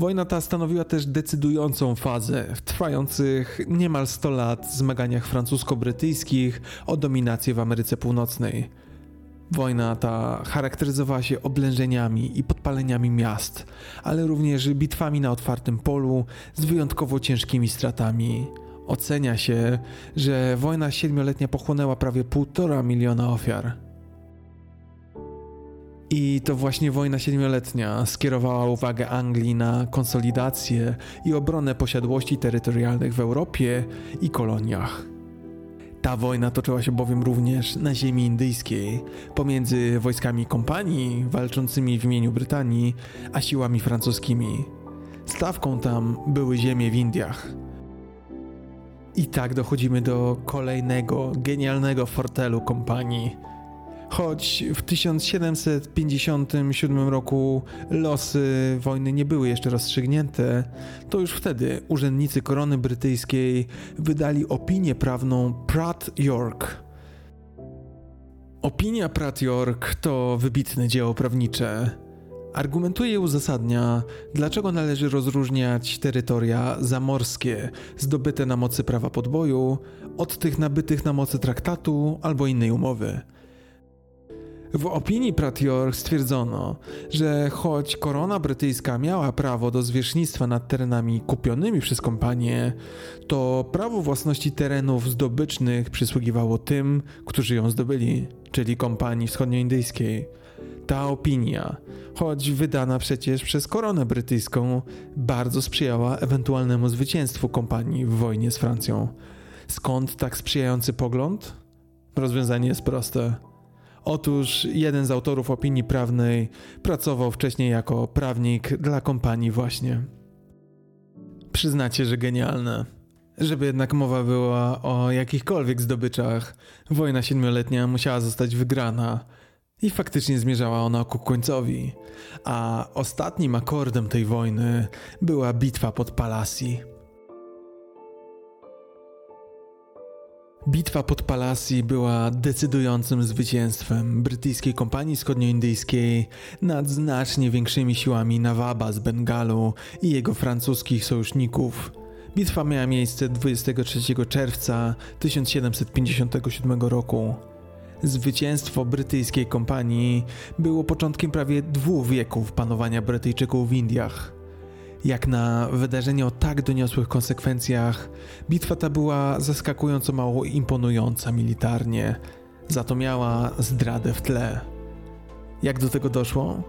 Wojna ta stanowiła też decydującą fazę w trwających niemal 100 lat zmaganiach francusko-brytyjskich o dominację w Ameryce Północnej. Wojna ta charakteryzowała się oblężeniami i podpaleniami miast, ale również bitwami na otwartym polu z wyjątkowo ciężkimi stratami. Ocenia się, że wojna siedmioletnia pochłonęła prawie półtora miliona ofiar. I to właśnie wojna siedmioletnia skierowała uwagę Anglii na konsolidację i obronę posiadłości terytorialnych w Europie i koloniach. Ta wojna toczyła się bowiem również na ziemi indyjskiej, pomiędzy wojskami kompanii walczącymi w imieniu Brytanii, a siłami francuskimi. Stawką tam były ziemie w Indiach. I tak dochodzimy do kolejnego genialnego fortelu kompanii – Choć w 1757 roku losy wojny nie były jeszcze rozstrzygnięte, to już wtedy urzędnicy korony brytyjskiej wydali opinię prawną Pratt York. Opinia Pratt York to wybitne dzieło prawnicze. Argumentuje i uzasadnia, dlaczego należy rozróżniać terytoria zamorskie zdobyte na mocy prawa podboju od tych nabytych na mocy traktatu albo innej umowy. W opinii Pratior stwierdzono, że choć korona brytyjska miała prawo do zwierzchnictwa nad terenami kupionymi przez kompanię, to prawo własności terenów zdobycznych przysługiwało tym, którzy ją zdobyli, czyli kompanii wschodnioindyjskiej. Ta opinia, choć wydana przecież przez koronę brytyjską, bardzo sprzyjała ewentualnemu zwycięstwu kompanii w wojnie z Francją. Skąd tak sprzyjający pogląd? Rozwiązanie jest proste Otóż jeden z autorów opinii prawnej pracował wcześniej jako prawnik dla kompanii właśnie. Przyznacie, że genialne. Żeby jednak mowa była o jakichkolwiek zdobyczach, wojna siedmioletnia musiała zostać wygrana i faktycznie zmierzała ona ku końcowi. A ostatnim akordem tej wojny była bitwa pod Palasi. Bitwa pod Palasi była decydującym zwycięstwem brytyjskiej kompanii wschodnioindyjskiej nad znacznie większymi siłami Nawaba z Bengalu i jego francuskich sojuszników. Bitwa miała miejsce 23 czerwca 1757 roku. Zwycięstwo brytyjskiej kompanii było początkiem prawie dwóch wieków panowania Brytyjczyków w Indiach. Jak na wydarzenie o tak doniosłych konsekwencjach, bitwa ta była zaskakująco mało imponująca militarnie, za to miała zdradę w tle. Jak do tego doszło?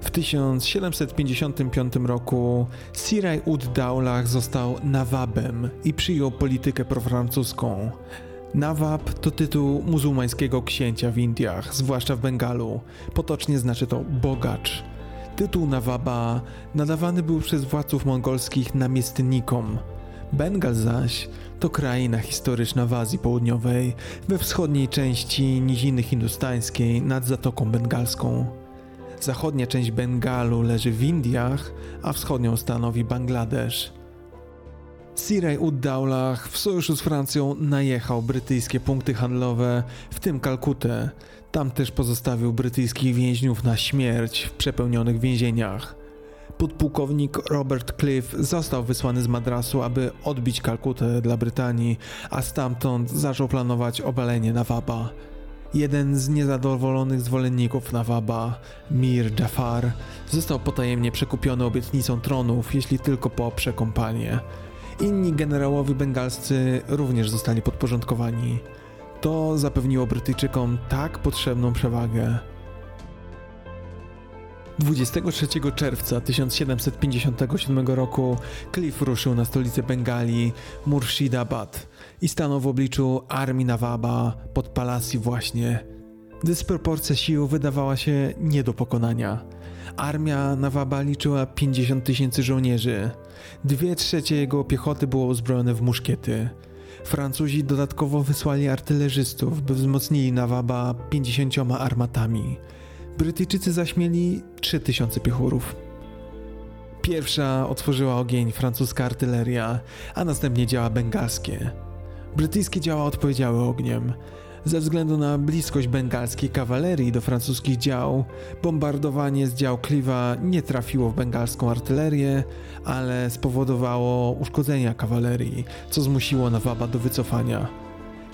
W 1755 roku Siraj ud Dowlah został Nawabem i przyjął politykę profrancuską. Nawab to tytuł muzułmańskiego księcia w Indiach, zwłaszcza w Bengalu. Potocznie znaczy to bogacz. Tytuł Nawaba nadawany był przez władców mongolskich namiestnikom. Bengal zaś to kraina historyczna w Azji Południowej, we wschodniej części niziny hindustańskiej nad Zatoką Bengalską. Zachodnia część Bengalu leży w Indiach, a wschodnią stanowi Bangladesz. Siraj ud Dowlah w sojuszu z Francją najechał brytyjskie punkty handlowe, w tym Kalkutę. Tam też pozostawił brytyjskich więźniów na śmierć w przepełnionych więzieniach. Podpułkownik Robert Cliff został wysłany z Madrasu, aby odbić Kalkutę dla Brytanii, a stamtąd zaczął planować obalenie Nawaba. Jeden z niezadowolonych zwolenników Nawaba, Mir Jafar, został potajemnie przekupiony obietnicą tronów, jeśli tylko poprze kompanię. Inni generałowie bengalscy również zostali podporządkowani. To zapewniło Brytyjczykom tak potrzebną przewagę. 23 czerwca 1757 roku Cliff ruszył na stolicę Bengali, Murshidabad i stanął w obliczu armii Nawaba pod Palasi właśnie. Dysproporcja sił wydawała się nie do pokonania. Armia Nawaba liczyła 50 tysięcy żołnierzy. Dwie trzecie jego piechoty było uzbrojone w muszkiety. Francuzi dodatkowo wysłali artylerzystów, by wzmocnili Nawaba 50 armatami. Brytyjczycy zaś mieli 3000 piechurów. Pierwsza otworzyła ogień francuska artyleria, a następnie działa bengalskie. Brytyjskie działa odpowiedziały ogniem. Ze względu na bliskość bengalskiej kawalerii do francuskich dział, bombardowanie z dział Cliva nie trafiło w bengalską artylerię, ale spowodowało uszkodzenia kawalerii, co zmusiło Nawaba do wycofania.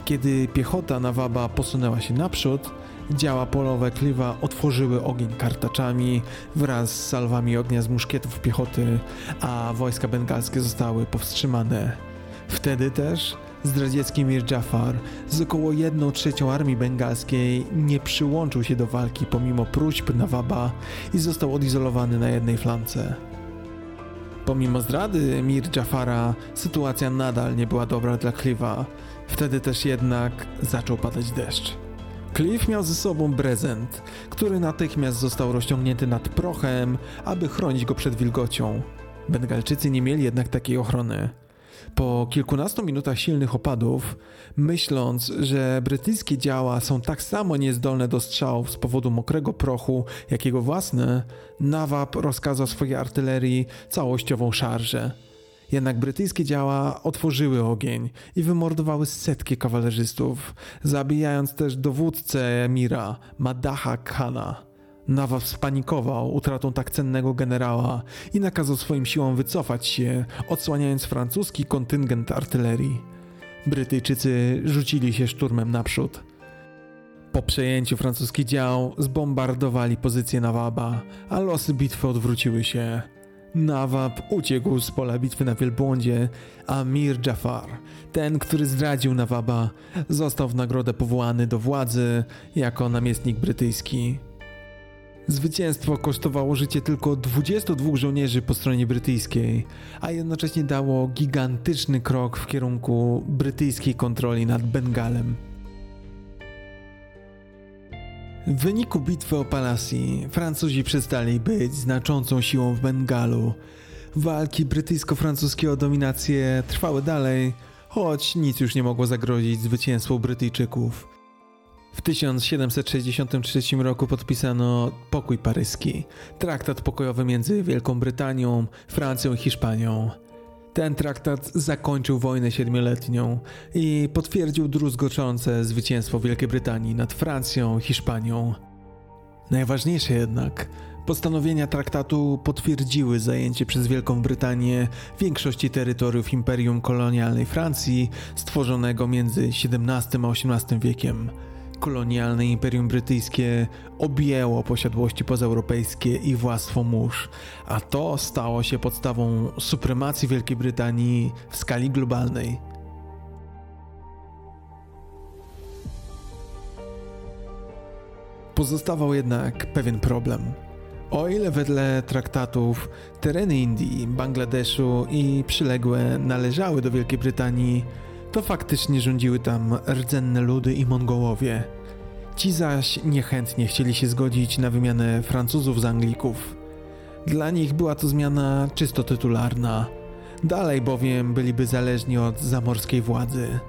Kiedy piechota Nawaba posunęła się naprzód, działa polowe Cliva otworzyły ogień kartaczami wraz z salwami ognia z muszkietów piechoty, a wojska bengalskie zostały powstrzymane. Wtedy też Zdradziecki Mir Jafar z około 1 trzecią armii bengalskiej nie przyłączył się do walki pomimo próśb Nawaba i został odizolowany na jednej flance. Pomimo zdrady Mir Jafara, sytuacja nadal nie była dobra dla Cliva. Wtedy też jednak zaczął padać deszcz. Cliff miał ze sobą prezent, który natychmiast został rozciągnięty nad prochem, aby chronić go przed wilgocią. Bengalczycy nie mieli jednak takiej ochrony. Po kilkunastu minutach silnych opadów, myśląc, że brytyjskie działa są tak samo niezdolne do strzałów z powodu mokrego prochu, jak jego własne, Nawab rozkazał swojej artylerii całościową szarżę. Jednak brytyjskie działa otworzyły ogień i wymordowały setki kawalerzystów, zabijając też dowódcę emira, Madaha Khana. Nawab spanikował utratą tak cennego generała i nakazał swoim siłom wycofać się, odsłaniając francuski kontyngent artylerii. Brytyjczycy rzucili się szturmem naprzód. Po przejęciu francuskich dział zbombardowali pozycję Nawaba, a losy bitwy odwróciły się. Nawab uciekł z pola bitwy na wielbłądzie, a Mir Jafar, ten, który zdradził Nawaba, został w nagrodę powołany do władzy jako namiestnik brytyjski. Zwycięstwo kosztowało życie tylko 22 żołnierzy po stronie brytyjskiej, a jednocześnie dało gigantyczny krok w kierunku brytyjskiej kontroli nad Bengalem. W wyniku bitwy o Palasi Francuzi przestali być znaczącą siłą w Bengalu. Walki brytyjsko-francuskiego o dominację trwały dalej, choć nic już nie mogło zagrozić zwycięstwu Brytyjczyków. W 1763 roku podpisano pokój paryski, traktat pokojowy między Wielką Brytanią, Francją i Hiszpanią. Ten traktat zakończył wojnę siedmioletnią i potwierdził druzgoczące zwycięstwo Wielkiej Brytanii nad Francją i Hiszpanią. Najważniejsze jednak, postanowienia traktatu potwierdziły zajęcie przez Wielką Brytanię większości terytoriów Imperium Kolonialnej Francji stworzonego między XVII a XVIII wiekiem. Kolonialne Imperium Brytyjskie objęło posiadłości pozaeuropejskie i władztwo mórz, a to stało się podstawą supremacji Wielkiej Brytanii w skali globalnej. Pozostawał jednak pewien problem. O ile wedle traktatów tereny Indii, Bangladeszu i przyległe należały do Wielkiej Brytanii, to faktycznie rządziły tam rdzenne ludy i Mongołowie. Ci zaś niechętnie chcieli się zgodzić na wymianę Francuzów z Anglików. Dla nich była to zmiana czysto tytularna. Dalej bowiem byliby zależni od zamorskiej władzy.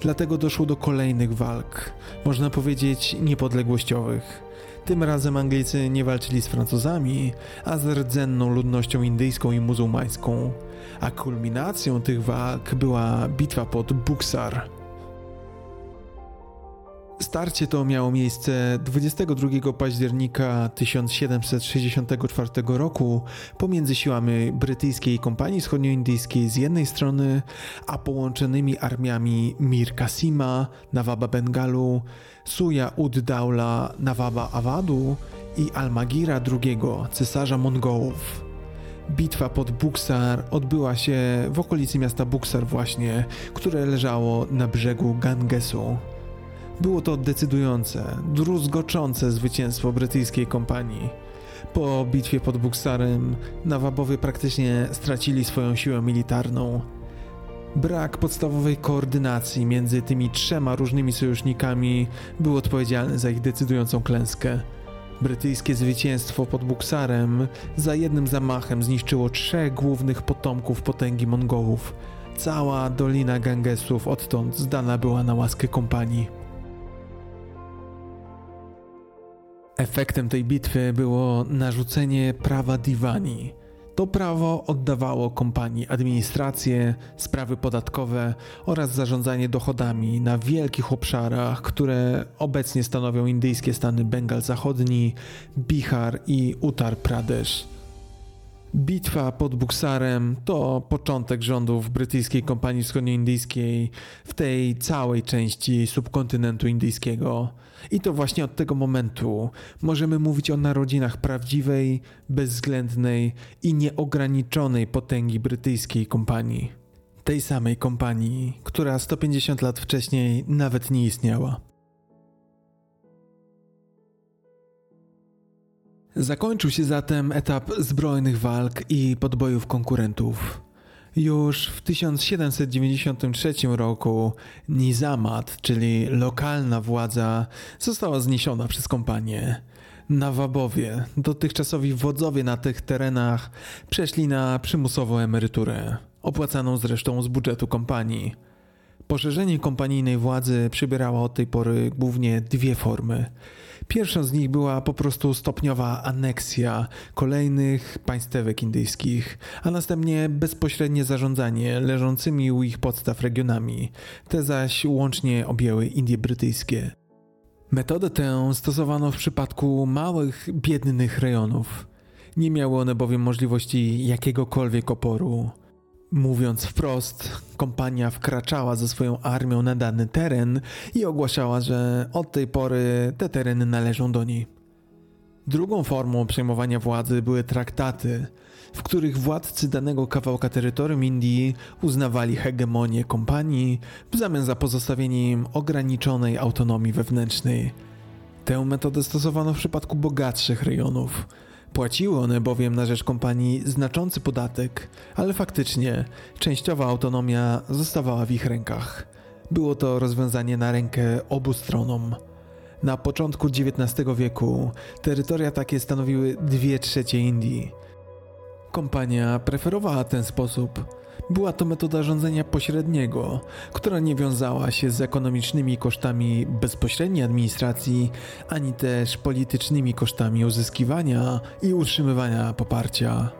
Dlatego doszło do kolejnych walk, można powiedzieć niepodległościowych. Tym razem Anglicy nie walczyli z Francuzami, a z rdzenną ludnością indyjską i muzułmańską, a kulminacją tych walk była bitwa pod Buxar. Starcie to miało miejsce 22 października 1764 roku pomiędzy siłami brytyjskiej kompanii wschodnioindyjskiej z jednej strony, a połączonymi armiami Mir Kasima, Nawaba Bengalu, Suja ud Daula, Nawaba Awadu i Almagira II, cesarza Mongołów. Bitwa pod Buxar odbyła się w okolicy miasta Buxar właśnie, które leżało na brzegu Gangesu. Było to decydujące, druzgoczące zwycięstwo brytyjskiej kompanii. Po bitwie pod Buxarem Nawabowie praktycznie stracili swoją siłę militarną. Brak podstawowej koordynacji między tymi trzema różnymi sojusznikami był odpowiedzialny za ich decydującą klęskę. Brytyjskie zwycięstwo pod Buxarem za jednym zamachem zniszczyło trzech głównych potomków potęgi Mongołów. Cała dolina Gangesów odtąd zdana była na łaskę kompanii. Efektem tej bitwy było narzucenie prawa Diwani. To prawo oddawało kompanii administrację, sprawy podatkowe oraz zarządzanie dochodami na wielkich obszarach, które obecnie stanowią indyjskie stany Bengal Zachodni, Bihar i Uttar Pradesh. Bitwa pod Buksarem to początek rządów brytyjskiej kompanii wschodnioindyjskiej w tej całej części subkontynentu indyjskiego. I to właśnie od tego momentu możemy mówić o narodzinach prawdziwej, bezwzględnej i nieograniczonej potęgi brytyjskiej kompanii. Tej samej kompanii, która 150 lat wcześniej nawet nie istniała. Zakończył się zatem etap zbrojnych walk i podbojów konkurentów. Już w 1793 roku Nizamat, czyli lokalna władza, została zniesiona przez kompanię. Nawabowie, dotychczasowi wodzowie na tych terenach, przeszli na przymusową emeryturę, opłacaną zresztą z budżetu kompanii. Poszerzenie kompanijnej władzy przybierało od tej pory głównie dwie formy – Pierwszą z nich była po prostu stopniowa aneksja kolejnych państwek indyjskich, a następnie bezpośrednie zarządzanie leżącymi u ich podstaw regionami. Te zaś łącznie objęły Indie brytyjskie. Metodę tę stosowano w przypadku małych, biednych rejonów. Nie miały one bowiem możliwości jakiegokolwiek oporu. Mówiąc wprost, kompania wkraczała ze swoją armią na dany teren i ogłaszała, że od tej pory te tereny należą do niej. Drugą formą przejmowania władzy były traktaty, w których władcy danego kawałka terytorium Indii uznawali hegemonię kompanii w zamian za pozostawienie im ograniczonej autonomii wewnętrznej. Tę metodę stosowano w przypadku bogatszych rejonów Płaciły one bowiem na rzecz kompanii znaczący podatek, ale faktycznie częściowa autonomia zostawała w ich rękach. Było to rozwiązanie na rękę obu stronom. Na początku XIX wieku terytoria takie stanowiły dwie trzecie Indii. Kompania preferowała ten sposób. Była to metoda rządzenia pośredniego, która nie wiązała się z ekonomicznymi kosztami bezpośredniej administracji, ani też politycznymi kosztami uzyskiwania i utrzymywania poparcia.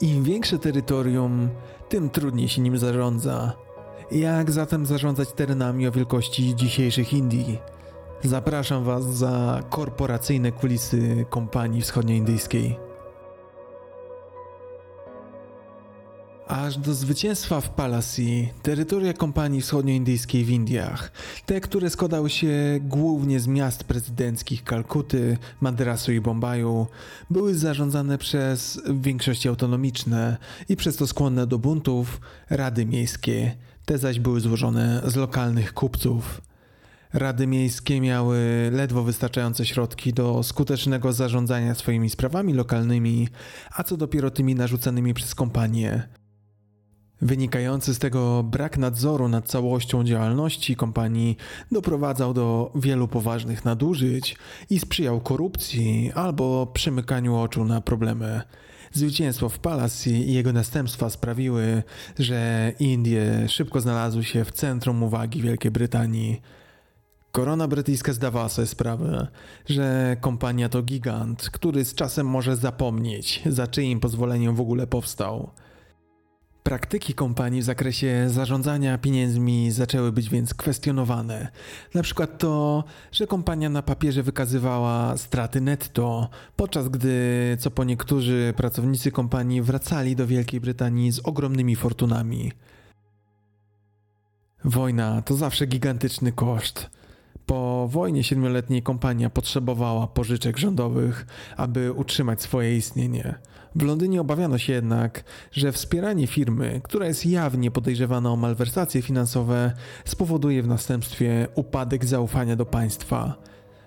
Im większe terytorium, tym trudniej się nim zarządza. Jak zatem zarządzać terenami o wielkości dzisiejszych Indii? Zapraszam Was za korporacyjne kulisy kompanii wschodnioindyjskiej. Aż do zwycięstwa w Palasi, terytoria kompanii wschodnioindyjskiej w Indiach, te, które składały się głównie z miast prezydenckich Kalkuty, Madrasu i Bombaju, były zarządzane przez w większości autonomiczne i przez to skłonne do buntów rady miejskie. Te zaś były złożone z lokalnych kupców. Rady miejskie miały ledwo wystarczające środki do skutecznego zarządzania swoimi sprawami lokalnymi, a co dopiero tymi narzucanymi przez kompanię. Wynikający z tego brak nadzoru nad całością działalności kompanii doprowadzał do wielu poważnych nadużyć i sprzyjał korupcji albo przymykaniu oczu na problemy. Zwycięstwo w Palace i jego następstwa sprawiły, że Indie szybko znalazły się w centrum uwagi Wielkiej Brytanii. Korona brytyjska zdawała sobie sprawę, że kompania to gigant, który z czasem może zapomnieć, za czyim pozwoleniem w ogóle powstał. Praktyki kompanii w zakresie zarządzania pieniędzmi zaczęły być więc kwestionowane. Na przykład to, że kompania na papierze wykazywała straty netto, podczas gdy co po niektórzy pracownicy kompanii wracali do Wielkiej Brytanii z ogromnymi fortunami. Wojna to zawsze gigantyczny koszt. Po wojnie siedmioletniej kompania potrzebowała pożyczek rządowych, aby utrzymać swoje istnienie. W Londynie obawiano się jednak, że wspieranie firmy, która jest jawnie podejrzewana o malwersacje finansowe, spowoduje w następstwie upadek zaufania do państwa.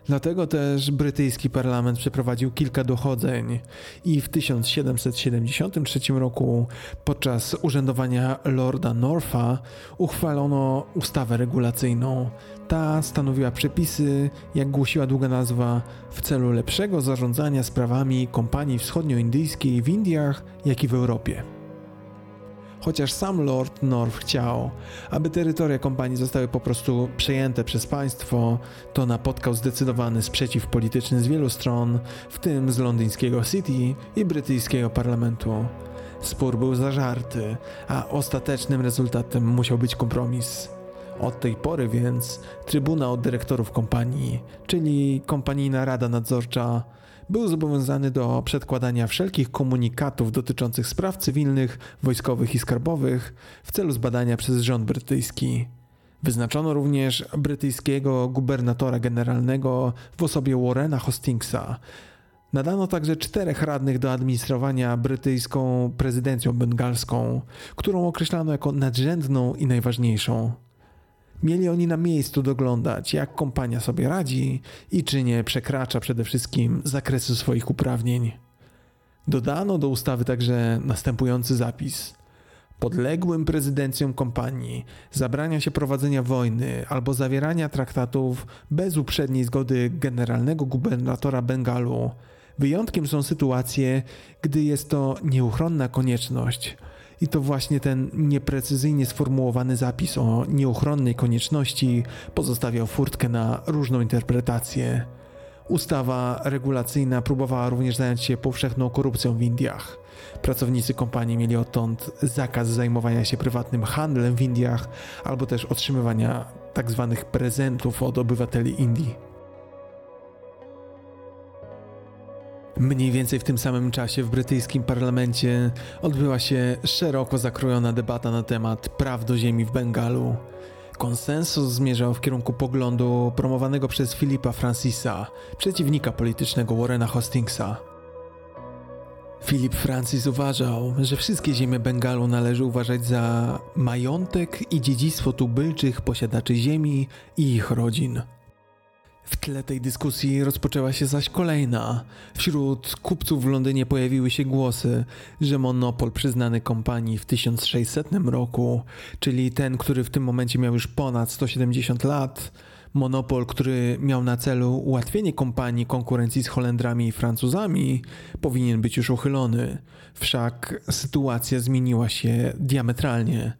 Dlatego też brytyjski parlament przeprowadził kilka dochodzeń i w 1773 roku podczas urzędowania Lorda Norfa uchwalono ustawę regulacyjną. Ta stanowiła przepisy, jak głosiła długa nazwa, w celu lepszego zarządzania sprawami kompanii wschodnioindyjskiej w Indiach, jak i w Europie. Chociaż sam Lord North chciał, aby terytoria kompanii zostały po prostu przejęte przez państwo, to napotkał zdecydowany sprzeciw polityczny z wielu stron, w tym z londyńskiego City i brytyjskiego parlamentu. Spór był zażarty, a ostatecznym rezultatem musiał być kompromis. Od tej pory więc Trybunał Dyrektorów Kompanii, czyli Kompanijna Rada Nadzorcza, był zobowiązany do przedkładania wszelkich komunikatów dotyczących spraw cywilnych, wojskowych i skarbowych w celu zbadania przez rząd brytyjski. Wyznaczono również brytyjskiego gubernatora generalnego w osobie Warrena Hastingsa. Nadano także czterech radnych do administrowania brytyjską prezydencją bengalską, którą określano jako nadrzędną i najważniejszą. Mieli oni na miejscu doglądać, jak kompania sobie radzi i czy nie przekracza przede wszystkim zakresu swoich uprawnień. Dodano do ustawy także następujący zapis. Podległym prezydencjom kompanii zabrania się prowadzenia wojny albo zawierania traktatów bez uprzedniej zgody generalnego gubernatora Bengalu. Wyjątkiem są sytuacje, gdy jest to nieuchronna konieczność – i to właśnie ten nieprecyzyjnie sformułowany zapis o nieuchronnej konieczności pozostawiał furtkę na różną interpretację. Ustawa regulacyjna próbowała również zająć się powszechną korupcją w Indiach. Pracownicy kompanii mieli odtąd zakaz zajmowania się prywatnym handlem w Indiach albo też otrzymywania tzw. Tak prezentów od obywateli Indii. Mniej więcej w tym samym czasie w brytyjskim parlamencie odbyła się szeroko zakrojona debata na temat praw do ziemi w Bengalu. Konsensus zmierzał w kierunku poglądu promowanego przez Filipa Francisa, przeciwnika politycznego Warrena Hastingsa. Filip Francis uważał, że wszystkie ziemie Bengalu należy uważać za majątek i dziedzictwo tubylczych posiadaczy ziemi i ich rodzin. W tle tej dyskusji rozpoczęła się zaś kolejna. Wśród kupców w Londynie pojawiły się głosy, że monopol przyznany kompanii w 1600 roku, czyli ten, który w tym momencie miał już ponad 170 lat, Monopol, który miał na celu ułatwienie kompanii konkurencji z Holendrami i Francuzami, powinien być już uchylony. Wszak sytuacja zmieniła się diametralnie.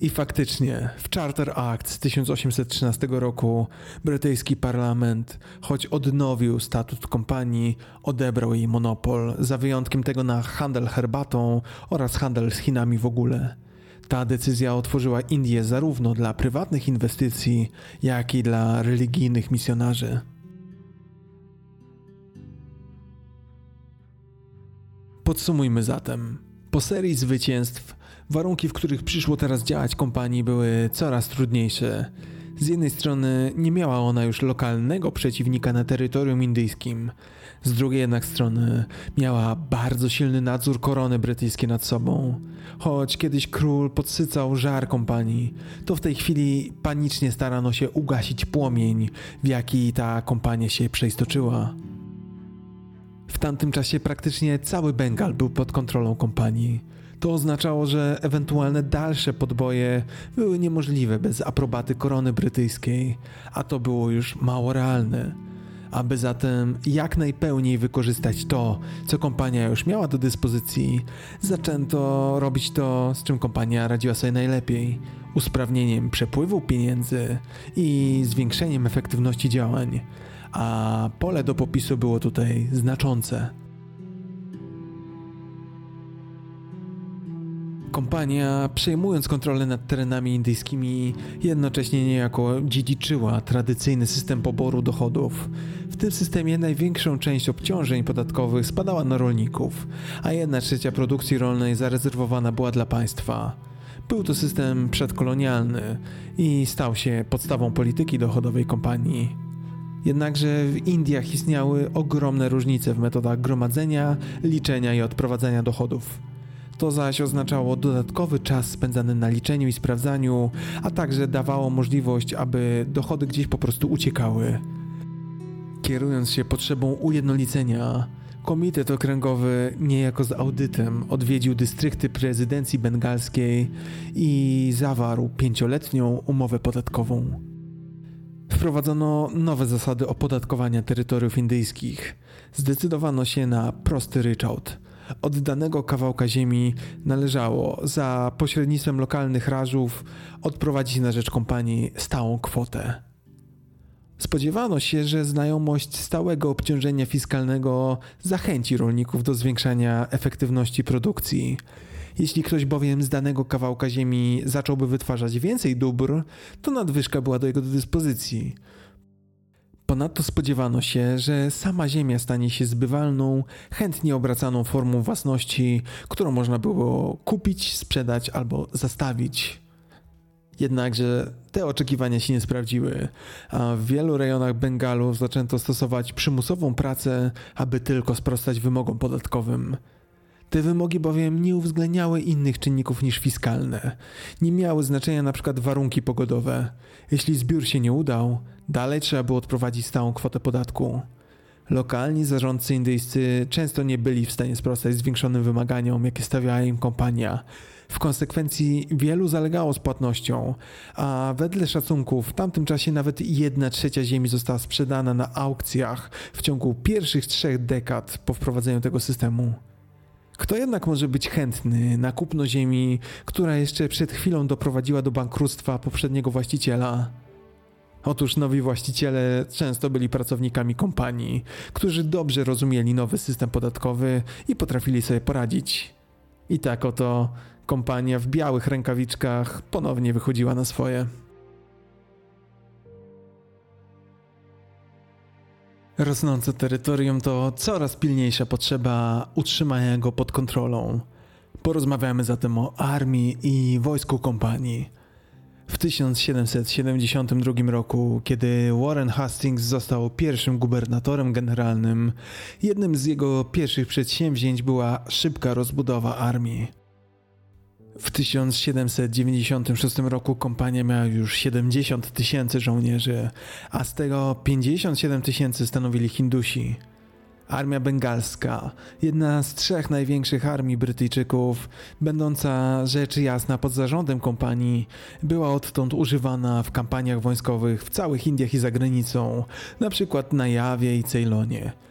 I faktycznie, w Charter Act z 1813 roku brytyjski parlament, choć odnowił statut kompanii, odebrał jej monopol, za wyjątkiem tego na handel herbatą oraz handel z Chinami w ogóle. Ta decyzja otworzyła Indie zarówno dla prywatnych inwestycji, jak i dla religijnych misjonarzy. Podsumujmy zatem. Po serii zwycięstw, warunki, w których przyszło teraz działać kompanii, były coraz trudniejsze. Z jednej strony nie miała ona już lokalnego przeciwnika na terytorium indyjskim, z drugiej jednak strony miała bardzo silny nadzór korony brytyjskiej nad sobą. Choć kiedyś król podsycał żar kompanii, to w tej chwili panicznie starano się ugasić płomień, w jaki ta kompania się przeistoczyła. W tamtym czasie praktycznie cały Bengal był pod kontrolą kompanii. To oznaczało, że ewentualne dalsze podboje były niemożliwe bez aprobaty korony brytyjskiej, a to było już mało realne. Aby zatem jak najpełniej wykorzystać to, co kompania już miała do dyspozycji, zaczęto robić to, z czym kompania radziła sobie najlepiej usprawnieniem przepływu pieniędzy i zwiększeniem efektywności działań, a pole do popisu było tutaj znaczące. Kompania, przejmując kontrolę nad terenami indyjskimi, jednocześnie niejako dziedziczyła tradycyjny system poboru dochodów. W tym systemie największą część obciążeń podatkowych spadała na rolników, a jedna trzecia produkcji rolnej zarezerwowana była dla państwa. Był to system przedkolonialny i stał się podstawą polityki dochodowej kompanii. Jednakże w Indiach istniały ogromne różnice w metodach gromadzenia, liczenia i odprowadzania dochodów. To zaś oznaczało dodatkowy czas spędzany na liczeniu i sprawdzaniu, a także dawało możliwość, aby dochody gdzieś po prostu uciekały. Kierując się potrzebą ujednolicenia, Komitet Okręgowy niejako z audytem odwiedził dystrykty prezydencji bengalskiej i zawarł pięcioletnią umowę podatkową. Wprowadzono nowe zasady opodatkowania terytoriów indyjskich. Zdecydowano się na prosty ryczałt – od danego kawałka ziemi należało za pośrednictwem lokalnych rażów odprowadzić na rzecz kompanii stałą kwotę. Spodziewano się, że znajomość stałego obciążenia fiskalnego zachęci rolników do zwiększania efektywności produkcji. Jeśli ktoś bowiem z danego kawałka ziemi zacząłby wytwarzać więcej dóbr, to nadwyżka była do jego dyspozycji. Ponadto spodziewano się, że sama ziemia stanie się zbywalną, chętnie obracaną formą własności, którą można było kupić, sprzedać albo zastawić. Jednakże te oczekiwania się nie sprawdziły, a w wielu rejonach Bengalu zaczęto stosować przymusową pracę, aby tylko sprostać wymogom podatkowym. Te wymogi bowiem nie uwzględniały innych czynników niż fiskalne. Nie miały znaczenia np. warunki pogodowe. Jeśli zbiór się nie udał, dalej trzeba było odprowadzić stałą kwotę podatku. Lokalni zarządcy indyjscy często nie byli w stanie sprostać zwiększonym wymaganiom, jakie stawiała im kompania. W konsekwencji wielu zalegało z płatnością, a wedle szacunków w tamtym czasie nawet jedna trzecia ziemi została sprzedana na aukcjach w ciągu pierwszych trzech dekad po wprowadzeniu tego systemu. Kto jednak może być chętny na kupno ziemi, która jeszcze przed chwilą doprowadziła do bankructwa poprzedniego właściciela? Otóż nowi właściciele często byli pracownikami kompanii, którzy dobrze rozumieli nowy system podatkowy i potrafili sobie poradzić. I tak oto kompania w białych rękawiczkach ponownie wychodziła na swoje. Rosnące terytorium to coraz pilniejsza potrzeba utrzymania go pod kontrolą. Porozmawiamy zatem o armii i wojsku kompanii. W 1772 roku, kiedy Warren Hastings został pierwszym gubernatorem generalnym, jednym z jego pierwszych przedsięwzięć była szybka rozbudowa armii. W 1796 roku kompania miała już 70 tysięcy żołnierzy, a z tego 57 tysięcy stanowili Hindusi. Armia Bengalska, jedna z trzech największych armii Brytyjczyków, będąca rzecz jasna pod zarządem kompanii, była odtąd używana w kampaniach wojskowych w całych Indiach i za granicą, na przykład na Jawie i Ceylonie.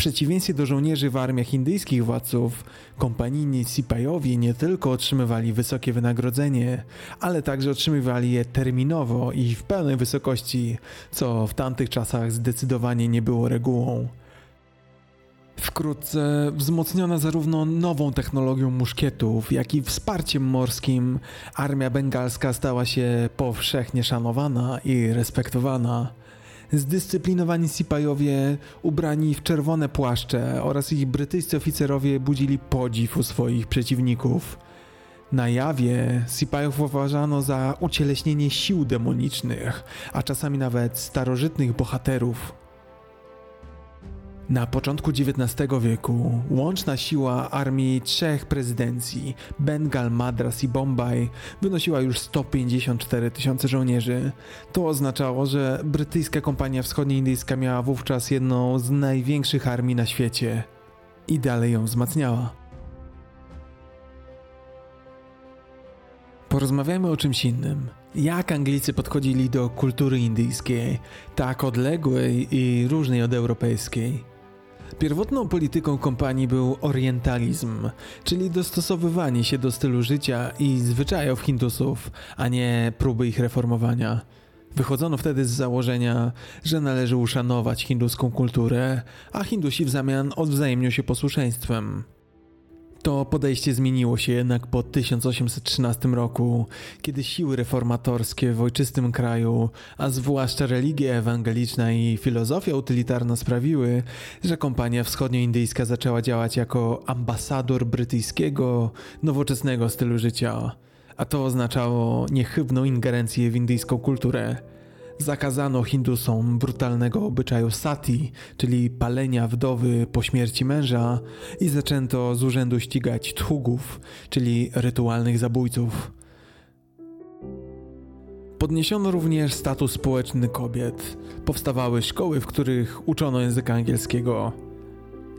Przeciwieństwie do żołnierzy w armiach indyjskich władców, kompanijni Sipajowie nie tylko otrzymywali wysokie wynagrodzenie, ale także otrzymywali je terminowo i w pełnej wysokości, co w tamtych czasach zdecydowanie nie było regułą. Wkrótce wzmocniona zarówno nową technologią muszkietów, jak i wsparciem morskim, armia bengalska stała się powszechnie szanowana i respektowana. Zdyscyplinowani Sipajowie, ubrani w czerwone płaszcze oraz ich brytyjscy oficerowie budzili podziw u swoich przeciwników. Na jawie Sipajów uważano za ucieleśnienie sił demonicznych, a czasami nawet starożytnych bohaterów. Na początku XIX wieku łączna siła armii trzech prezydencji Bengal, Madras i Bombay wynosiła już 154 tysiące żołnierzy. To oznaczało, że brytyjska kompania wschodnioindyjska miała wówczas jedną z największych armii na świecie i dalej ją wzmacniała. Porozmawiajmy o czymś innym. Jak Anglicy podchodzili do kultury indyjskiej, tak odległej i różnej od europejskiej? Pierwotną polityką kompanii był orientalizm, czyli dostosowywanie się do stylu życia i zwyczajów Hindusów, a nie próby ich reformowania. Wychodzono wtedy z założenia, że należy uszanować hinduską kulturę, a Hindusi w zamian odwzajemnią się posłuszeństwem. To podejście zmieniło się jednak po 1813 roku, kiedy siły reformatorskie w ojczystym kraju, a zwłaszcza religia ewangeliczna i filozofia utylitarna sprawiły, że kompania wschodnioindyjska zaczęła działać jako ambasador brytyjskiego, nowoczesnego stylu życia, a to oznaczało niechybną ingerencję w indyjską kulturę. Zakazano Hindusom brutalnego obyczaju sati, czyli palenia wdowy po śmierci męża, i zaczęto z urzędu ścigać thugów, czyli rytualnych zabójców. Podniesiono również status społeczny kobiet. Powstawały szkoły, w których uczono języka angielskiego.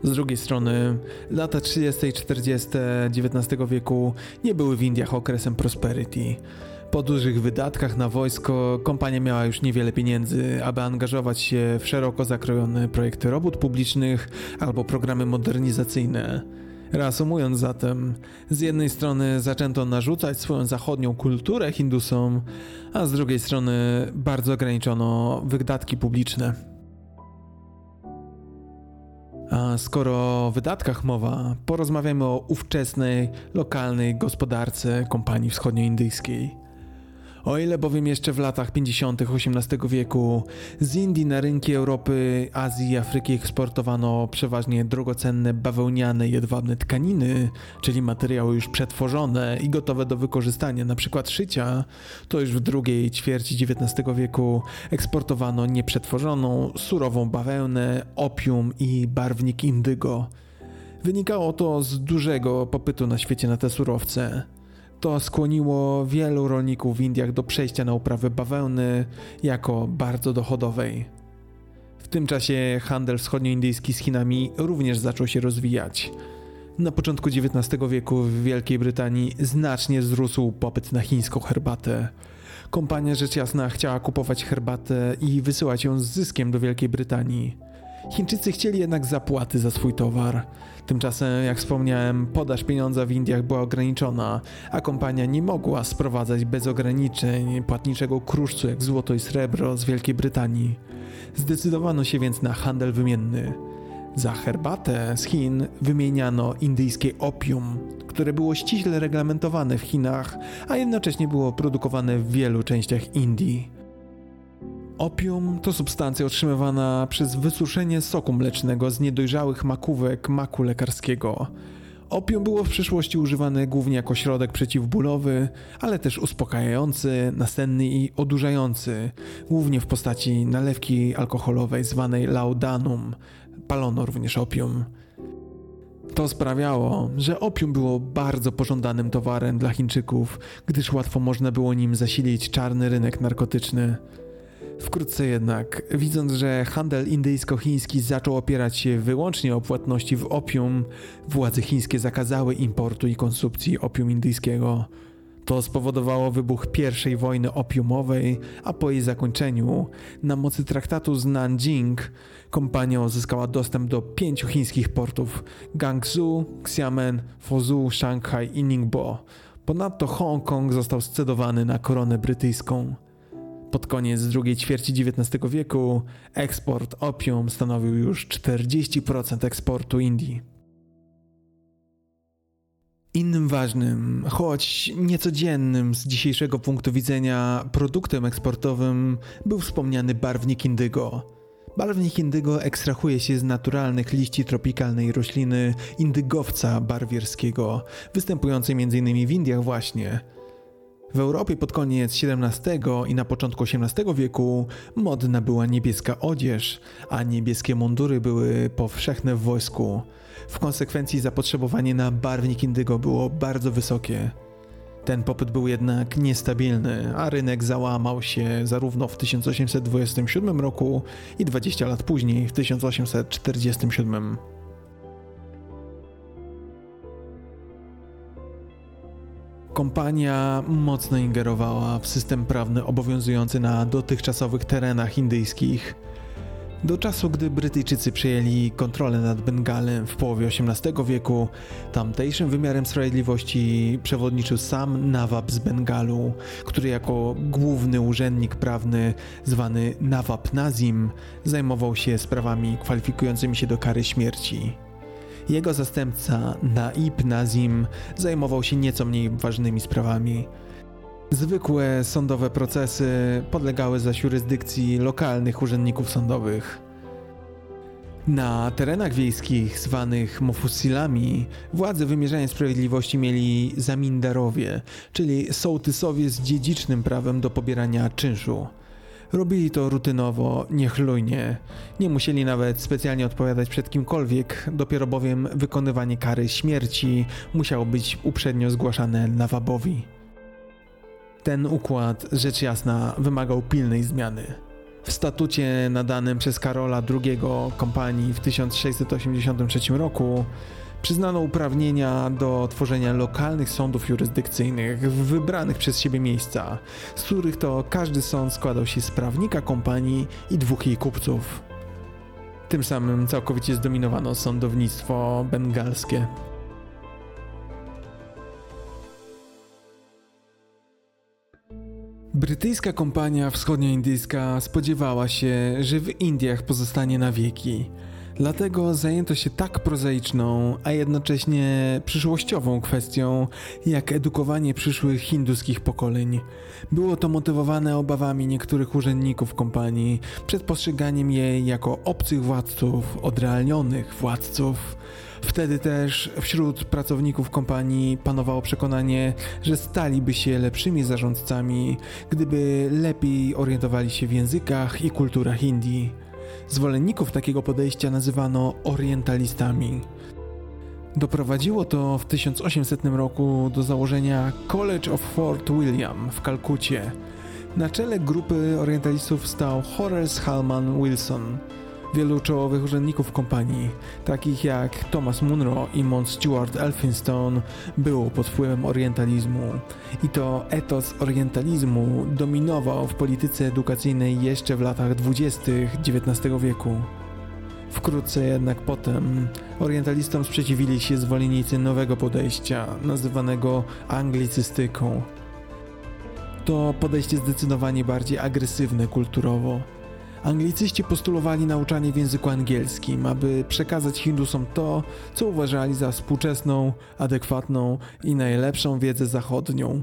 Z drugiej strony, lata 30. i 40. XIX wieku nie były w Indiach okresem prosperity. Po dużych wydatkach na wojsko kompania miała już niewiele pieniędzy, aby angażować się w szeroko zakrojone projekty robót publicznych albo programy modernizacyjne. Reasumując zatem, z jednej strony zaczęto narzucać swoją zachodnią kulturę Hindusom, a z drugiej strony bardzo ograniczono wydatki publiczne. A skoro o wydatkach mowa, porozmawiamy o ówczesnej, lokalnej gospodarce kompanii wschodnioindyjskiej. O ile bowiem jeszcze w latach 50. XVIII wieku z Indii na rynki Europy, Azji i Afryki eksportowano przeważnie drogocenne bawełniane jedwabne tkaniny, czyli materiały już przetworzone i gotowe do wykorzystania, np. szycia, to już w drugiej ćwierci XIX wieku eksportowano nieprzetworzoną, surową bawełnę, opium i barwnik indygo. Wynikało to z dużego popytu na świecie na te surowce. To skłoniło wielu rolników w Indiach do przejścia na uprawę bawełny jako bardzo dochodowej. W tym czasie handel wschodnioindyjski z Chinami również zaczął się rozwijać. Na początku XIX wieku w Wielkiej Brytanii znacznie wzrósł popyt na chińską herbatę. Kompania rzecz jasna chciała kupować herbatę i wysyłać ją z zyskiem do Wielkiej Brytanii. Chińczycy chcieli jednak zapłaty za swój towar. Tymczasem, jak wspomniałem, podaż pieniądza w Indiach była ograniczona, a kompania nie mogła sprowadzać bez ograniczeń płatniczego kruszcu jak złoto i srebro z Wielkiej Brytanii. Zdecydowano się więc na handel wymienny. Za herbatę z Chin wymieniano indyjskie opium, które było ściśle reglamentowane w Chinach, a jednocześnie było produkowane w wielu częściach Indii. Opium to substancja otrzymywana przez wysuszenie soku mlecznego z niedojrzałych makówek maku lekarskiego. Opium było w przyszłości używane głównie jako środek przeciwbólowy, ale też uspokajający, nasenny i odurzający, głównie w postaci nalewki alkoholowej zwanej laudanum. Palono również opium. To sprawiało, że opium było bardzo pożądanym towarem dla Chińczyków, gdyż łatwo można było nim zasilić czarny rynek narkotyczny. Wkrótce jednak, widząc, że handel indyjsko-chiński zaczął opierać się wyłącznie o płatności w opium, władze chińskie zakazały importu i konsumpcji opium indyjskiego. To spowodowało wybuch I wojny opiumowej, a po jej zakończeniu, na mocy traktatu z Nanjing, kompania uzyskała dostęp do pięciu chińskich portów: Guangzhou, Xiamen, Fuzhou, Szanghaj i Ningbo. Ponadto Hongkong został scedowany na koronę brytyjską. Pod koniec drugiej ćwierci XIX wieku eksport opium stanowił już 40% eksportu Indii. Innym ważnym, choć niecodziennym z dzisiejszego punktu widzenia produktem eksportowym był wspomniany barwnik indygo. Barwnik indygo ekstrahuje się z naturalnych liści tropikalnej rośliny indygowca barwierskiego, występującej m.in. w Indiach właśnie. W Europie pod koniec XVII i na początku XVIII wieku modna była niebieska odzież, a niebieskie mundury były powszechne w wojsku. W konsekwencji zapotrzebowanie na barwnik indygo było bardzo wysokie. Ten popyt był jednak niestabilny, a rynek załamał się zarówno w 1827 roku i 20 lat później, w 1847. Kompania mocno ingerowała w system prawny obowiązujący na dotychczasowych terenach indyjskich. Do czasu, gdy Brytyjczycy przejęli kontrolę nad Bengalem w połowie XVIII wieku, tamtejszym wymiarem sprawiedliwości przewodniczył sam Nawab z Bengalu, który jako główny urzędnik prawny zwany Nawab Nazim zajmował się sprawami kwalifikującymi się do kary śmierci. Jego zastępca Naib Nazim zajmował się nieco mniej ważnymi sprawami. Zwykłe sądowe procesy podlegały zaś jurysdykcji lokalnych urzędników sądowych. Na terenach wiejskich zwanych mofusilami władze wymierzania sprawiedliwości mieli zamindarowie, czyli sołtysowie z dziedzicznym prawem do pobierania czynszu. Robili to rutynowo, niechlujnie. Nie musieli nawet specjalnie odpowiadać przed kimkolwiek, dopiero bowiem wykonywanie kary śmierci musiało być uprzednio zgłaszane Nawabowi. Ten układ, rzecz jasna, wymagał pilnej zmiany. W statucie nadanym przez Karola II kompanii w 1683 roku przyznano uprawnienia do tworzenia lokalnych sądów jurysdykcyjnych w wybranych przez siebie miejsca, z których to każdy sąd składał się z prawnika kompanii i dwóch jej kupców. Tym samym całkowicie zdominowano sądownictwo bengalskie. Brytyjska kompania wschodnioindyjska spodziewała się, że w Indiach pozostanie na wieki. Dlatego zajęto się tak prozaiczną, a jednocześnie przyszłościową kwestią, jak edukowanie przyszłych hinduskich pokoleń. Było to motywowane obawami niektórych urzędników kompanii przed postrzeganiem jej jako obcych władców, odrealnionych władców. Wtedy też wśród pracowników kompanii panowało przekonanie, że staliby się lepszymi zarządcami, gdyby lepiej orientowali się w językach i kulturach Indii. Zwolenników takiego podejścia nazywano orientalistami. Doprowadziło to w 1800 roku do założenia College of Fort William w Kalkucie. Na czele grupy orientalistów stał Horace Halman Wilson, Wielu czołowych urzędników kompanii, takich jak Thomas Munro i Mont Stuart Elphinstone, było pod wpływem orientalizmu. I to etos orientalizmu dominował w polityce edukacyjnej jeszcze w latach dwudziestych XIX wieku. Wkrótce jednak potem orientalistom sprzeciwili się zwolennicy nowego podejścia, nazywanego anglicystyką. To podejście zdecydowanie bardziej agresywne kulturowo Anglicyści postulowali nauczanie w języku angielskim, aby przekazać Hindusom to, co uważali za współczesną, adekwatną i najlepszą wiedzę zachodnią.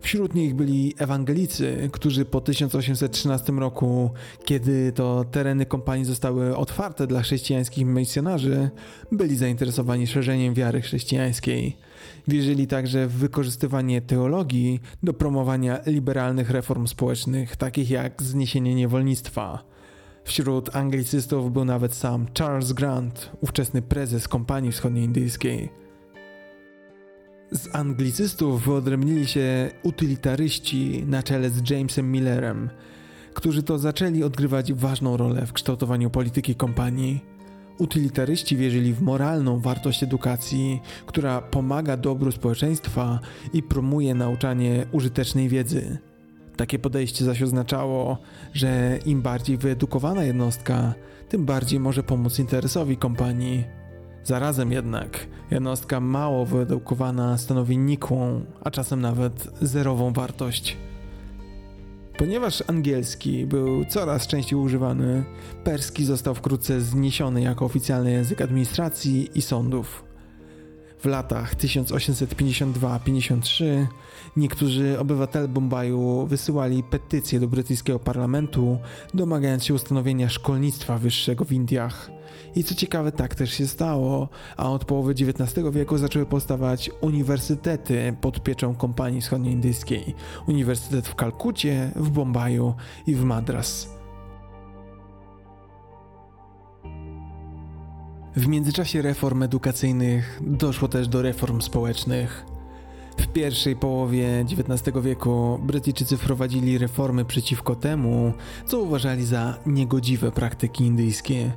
Wśród nich byli ewangelicy, którzy po 1813 roku, kiedy to tereny kompanii zostały otwarte dla chrześcijańskich misjonarzy, byli zainteresowani szerzeniem wiary chrześcijańskiej. Wierzyli także w wykorzystywanie teologii do promowania liberalnych reform społecznych, takich jak zniesienie niewolnictwa. Wśród anglicystów był nawet sam Charles Grant, ówczesny prezes kompanii wschodnioindyjskiej. Z anglicystów wyodrębnili się utylitaryści na czele z Jamesem Millerem, którzy to zaczęli odgrywać ważną rolę w kształtowaniu polityki kompanii. Utylitaryści wierzyli w moralną wartość edukacji, która pomaga dobru społeczeństwa i promuje nauczanie użytecznej wiedzy. Takie podejście zaś oznaczało, że im bardziej wyedukowana jednostka, tym bardziej może pomóc interesowi kompanii. Zarazem jednak jednostka mało wyedukowana stanowi nikłą, a czasem nawet zerową wartość. Ponieważ angielski był coraz częściej używany, perski został wkrótce zniesiony jako oficjalny język administracji i sądów. W latach 1852-53 niektórzy obywatele Bombaju wysyłali petycje do brytyjskiego parlamentu, domagając się ustanowienia szkolnictwa wyższego w Indiach. I co ciekawe, tak też się stało, a od połowy XIX wieku zaczęły powstawać uniwersytety pod pieczą kompanii wschodnioindyjskiej. Uniwersytet w Kalkucie, w Bombaju i w Madras. W międzyczasie reform edukacyjnych doszło też do reform społecznych. W pierwszej połowie XIX wieku Brytyjczycy wprowadzili reformy przeciwko temu, co uważali za niegodziwe praktyki indyjskie.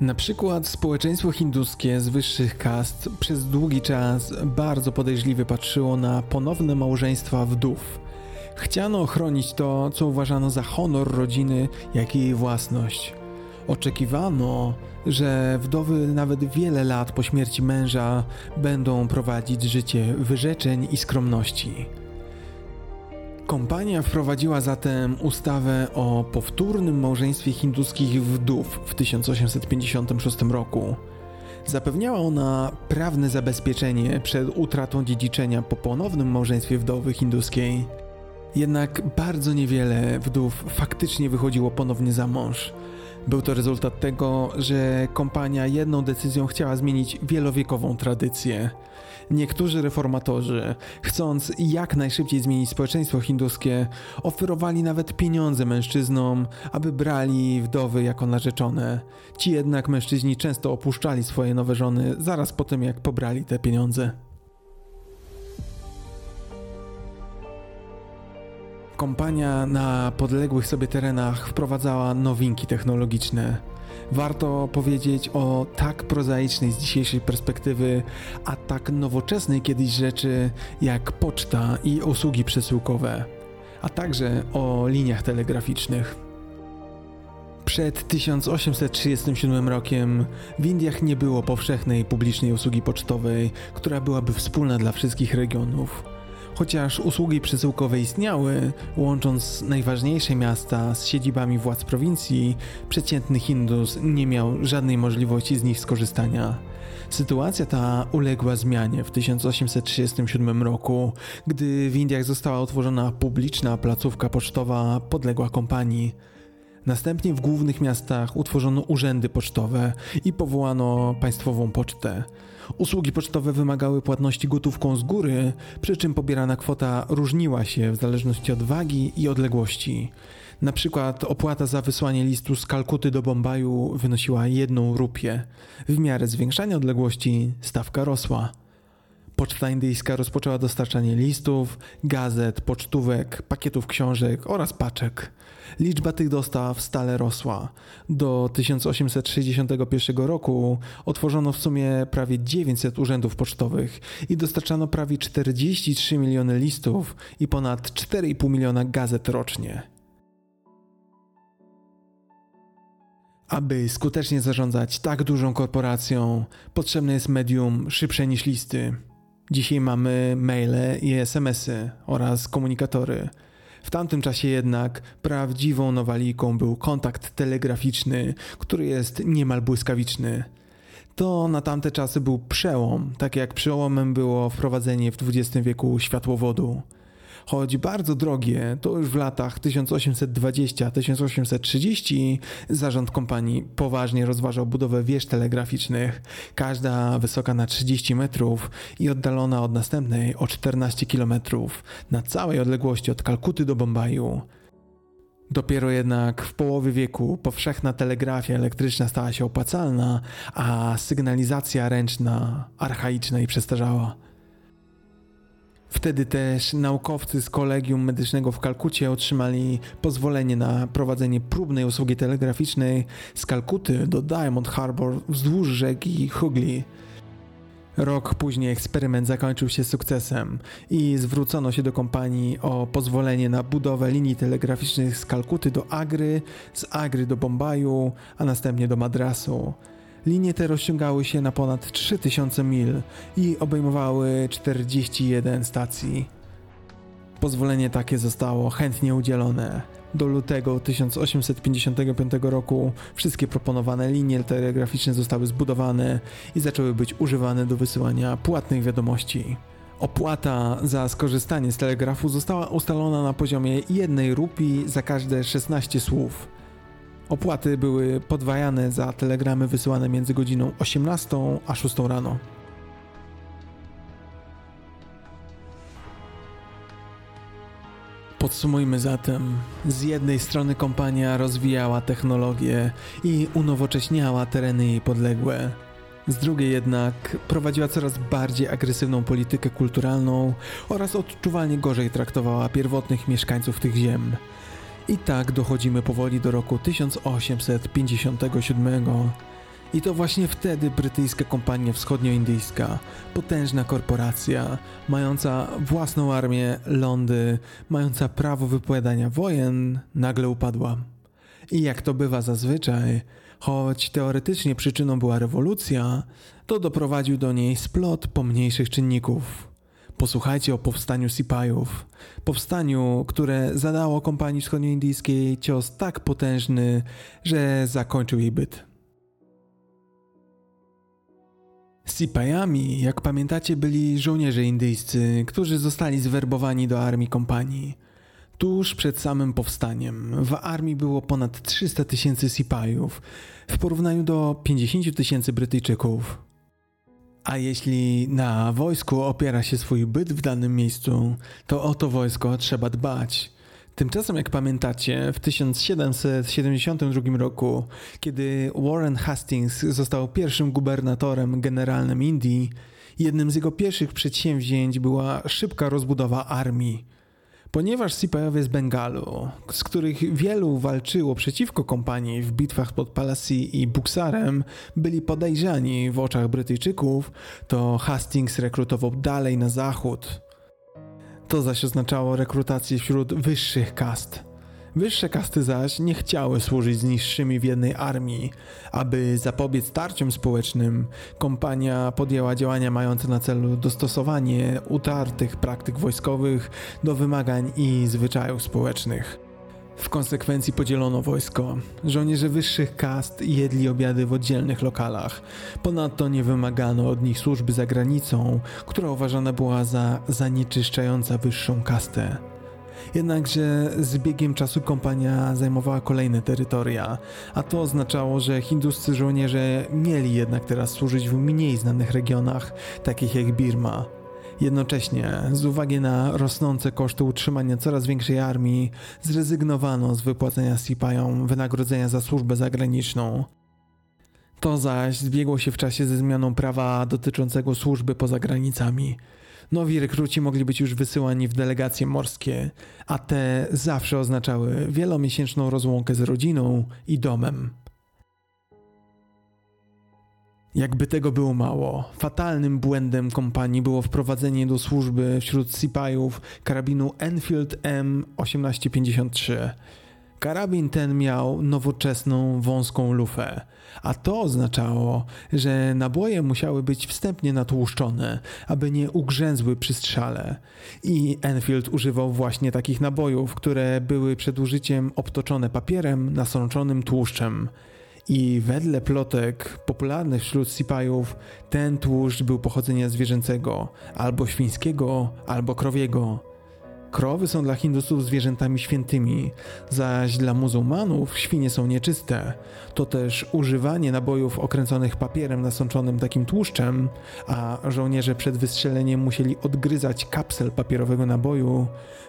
Na przykład społeczeństwo hinduskie z wyższych kast przez długi czas bardzo podejrzliwie patrzyło na ponowne małżeństwa wdów. Chciano ochronić to, co uważano za honor rodziny, jak i jej własność. Oczekiwano, że wdowy nawet wiele lat po śmierci męża będą prowadzić życie wyrzeczeń i skromności. Kompania wprowadziła zatem ustawę o powtórnym małżeństwie hinduskich wdów w 1856 roku. Zapewniała ona prawne zabezpieczenie przed utratą dziedziczenia po ponownym małżeństwie wdowy hinduskiej. Jednak bardzo niewiele wdów faktycznie wychodziło ponownie za mąż. Był to rezultat tego, że kompania jedną decyzją chciała zmienić wielowiekową tradycję. Niektórzy reformatorzy, chcąc jak najszybciej zmienić społeczeństwo hinduskie, oferowali nawet pieniądze mężczyznom, aby brali wdowy jako narzeczone. Ci jednak mężczyźni często opuszczali swoje nowe żony zaraz po tym, jak pobrali te pieniądze. Kompania na podległych sobie terenach wprowadzała nowinki technologiczne. Warto powiedzieć o tak prozaicznej z dzisiejszej perspektywy, a tak nowoczesnej kiedyś rzeczy jak poczta i usługi przesyłkowe, a także o liniach telegraficznych. Przed 1837 rokiem w Indiach nie było powszechnej publicznej usługi pocztowej, która byłaby wspólna dla wszystkich regionów. Chociaż usługi przesyłkowe istniały, łącząc najważniejsze miasta z siedzibami władz prowincji, przeciętny Hindus nie miał żadnej możliwości z nich skorzystania. Sytuacja ta uległa zmianie w 1837 roku, gdy w Indiach została utworzona publiczna placówka pocztowa podległa kompanii. Następnie w głównych miastach utworzono urzędy pocztowe i powołano państwową pocztę. Usługi pocztowe wymagały płatności gotówką z góry, przy czym pobierana kwota różniła się w zależności od wagi i odległości. Na przykład opłata za wysłanie listu z Kalkuty do Bombaju wynosiła jedną rupię. W miarę zwiększania odległości stawka rosła. Poczta indyjska rozpoczęła dostarczanie listów, gazet, pocztówek, pakietów książek oraz paczek. Liczba tych dostaw stale rosła. Do 1861 roku otworzono w sumie prawie 900 urzędów pocztowych i dostarczano prawie 43 miliony listów i ponad 4,5 miliona gazet rocznie. Aby skutecznie zarządzać tak dużą korporacją, potrzebne jest medium szybsze niż listy. Dzisiaj mamy maile i SMS-y oraz komunikatory. W tamtym czasie jednak prawdziwą nowaliką był kontakt telegraficzny, który jest niemal błyskawiczny. To na tamte czasy był przełom, tak jak przełomem było wprowadzenie w XX wieku światłowodu. Choć bardzo drogie, to już w latach 1820-1830 zarząd kompanii poważnie rozważał budowę wież telegraficznych, każda wysoka na 30 metrów i oddalona od następnej o 14 kilometrów, na całej odległości od Kalkuty do Bombaju. Dopiero jednak w połowie wieku powszechna telegrafia elektryczna stała się opłacalna, a sygnalizacja ręczna archaiczna i przestarzała. Wtedy też naukowcy z Kolegium Medycznego w Kalkucie otrzymali pozwolenie na prowadzenie próbnej usługi telegraficznej z Kalkuty do Diamond Harbor wzdłuż rzeki Hugli. Rok później eksperyment zakończył się sukcesem i zwrócono się do kompanii o pozwolenie na budowę linii telegraficznych z Kalkuty do Agry, z Agry do Bombaju, a następnie do Madrasu. Linie te rozciągały się na ponad 3000 mil i obejmowały 41 stacji. Pozwolenie takie zostało chętnie udzielone. Do lutego 1855 roku wszystkie proponowane linie telegraficzne zostały zbudowane i zaczęły być używane do wysyłania płatnych wiadomości. Opłata za skorzystanie z telegrafu została ustalona na poziomie jednej rupii za każde 16 słów. Opłaty były podwajane za telegramy wysyłane między godziną 18 a 6 rano. Podsumujmy zatem. Z jednej strony kompania rozwijała technologię i unowocześniała tereny jej podległe. Z drugiej jednak prowadziła coraz bardziej agresywną politykę kulturalną oraz odczuwalnie gorzej traktowała pierwotnych mieszkańców tych ziem. I tak dochodzimy powoli do roku 1857. I to właśnie wtedy brytyjska kompania wschodnioindyjska, potężna korporacja, mająca własną armię, lądy, mająca prawo wypowiadania wojen, nagle upadła. I jak to bywa zazwyczaj, choć teoretycznie przyczyną była rewolucja, to doprowadził do niej splot pomniejszych czynników. Posłuchajcie o powstaniu Sipajów. Powstaniu, które zadało kompanii wschodnioindyjskiej cios tak potężny, że zakończył jej byt. Sipajami, jak pamiętacie, byli żołnierze indyjscy, którzy zostali zwerbowani do armii kompanii. Tuż przed samym powstaniem w armii było ponad 300 tysięcy Sipajów w porównaniu do 50 tysięcy Brytyjczyków. A jeśli na wojsku opiera się swój byt w danym miejscu, to o to wojsko trzeba dbać. Tymczasem, jak pamiętacie, w 1772 roku, kiedy Warren Hastings został pierwszym gubernatorem generalnym Indii, jednym z jego pierwszych przedsięwzięć była szybka rozbudowa armii. Ponieważ Sipajowie z Bengalu, z których wielu walczyło przeciwko kompanii w bitwach pod Palassi i Buksarem, byli podejrzani w oczach Brytyjczyków, to Hastings rekrutował dalej na zachód. To zaś oznaczało rekrutację wśród wyższych kast. Wyższe kasty zaś nie chciały służyć z niższymi w jednej armii. Aby zapobiec tarciom społecznym, kompania podjęła działania mające na celu dostosowanie utartych praktyk wojskowych do wymagań i zwyczajów społecznych. W konsekwencji podzielono wojsko. Żołnierze wyższych kast jedli obiady w oddzielnych lokalach. Ponadto nie wymagano od nich służby za granicą, która uważana była za zanieczyszczająca wyższą kastę. Jednakże z biegiem czasu kompania zajmowała kolejne terytoria, a to oznaczało, że hinduscy żołnierze mieli jednak teraz służyć w mniej znanych regionach, takich jak Birma. Jednocześnie, z uwagi na rosnące koszty utrzymania coraz większej armii, zrezygnowano z wypłacenia Sipajom wynagrodzenia za służbę zagraniczną. To zaś zbiegło się w czasie ze zmianą prawa dotyczącego służby poza granicami. Nowi rekruci mogli być już wysyłani w delegacje morskie, a te zawsze oznaczały wielomiesięczną rozłąkę z rodziną i domem. Jakby tego było mało, fatalnym błędem kompanii było wprowadzenie do służby wśród Sipajów karabinu Enfield M1853. Karabin ten miał nowoczesną, wąską lufę, a to oznaczało, że naboje musiały być wstępnie natłuszczone, aby nie ugrzęzły przy strzale. I Enfield używał właśnie takich nabojów, które były przed użyciem obtoczone papierem nasączonym tłuszczem. I wedle plotek popularnych wśród sipajów, ten tłuszcz był pochodzenia zwierzęcego, albo świńskiego, albo krowiego. Krowy są dla Hindusów zwierzętami świętymi, zaś dla muzułmanów świnie są nieczyste. To też używanie nabojów okręconych papierem nasączonym takim tłuszczem, a żołnierze przed wystrzeleniem musieli odgryzać kapsel papierowego naboju,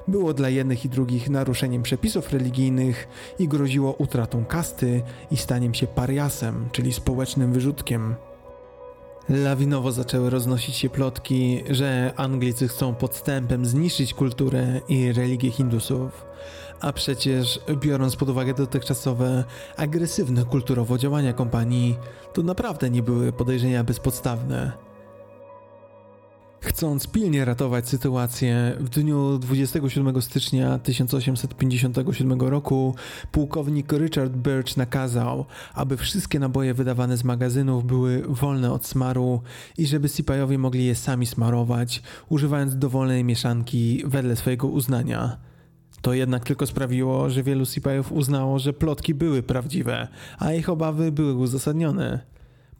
było dla jednych i drugich naruszeniem przepisów religijnych i groziło utratą kasty i staniem się pariasem, czyli społecznym wyrzutkiem. Lawinowo zaczęły roznosić się plotki, że Anglicy chcą podstępem zniszczyć kulturę i religię Hindusów. A przecież, biorąc pod uwagę dotychczasowe agresywne kulturowo działania kompanii, to naprawdę nie były podejrzenia bezpodstawne. Chcąc pilnie ratować sytuację, w dniu 27 stycznia 1857 roku pułkownik Richard Birch nakazał, aby wszystkie naboje wydawane z magazynów były wolne od smaru i żeby Sipajowie mogli je sami smarować, używając dowolnej mieszanki wedle swojego uznania. To jednak tylko sprawiło, że wielu Sipajów uznało, że plotki były prawdziwe, a ich obawy były uzasadnione.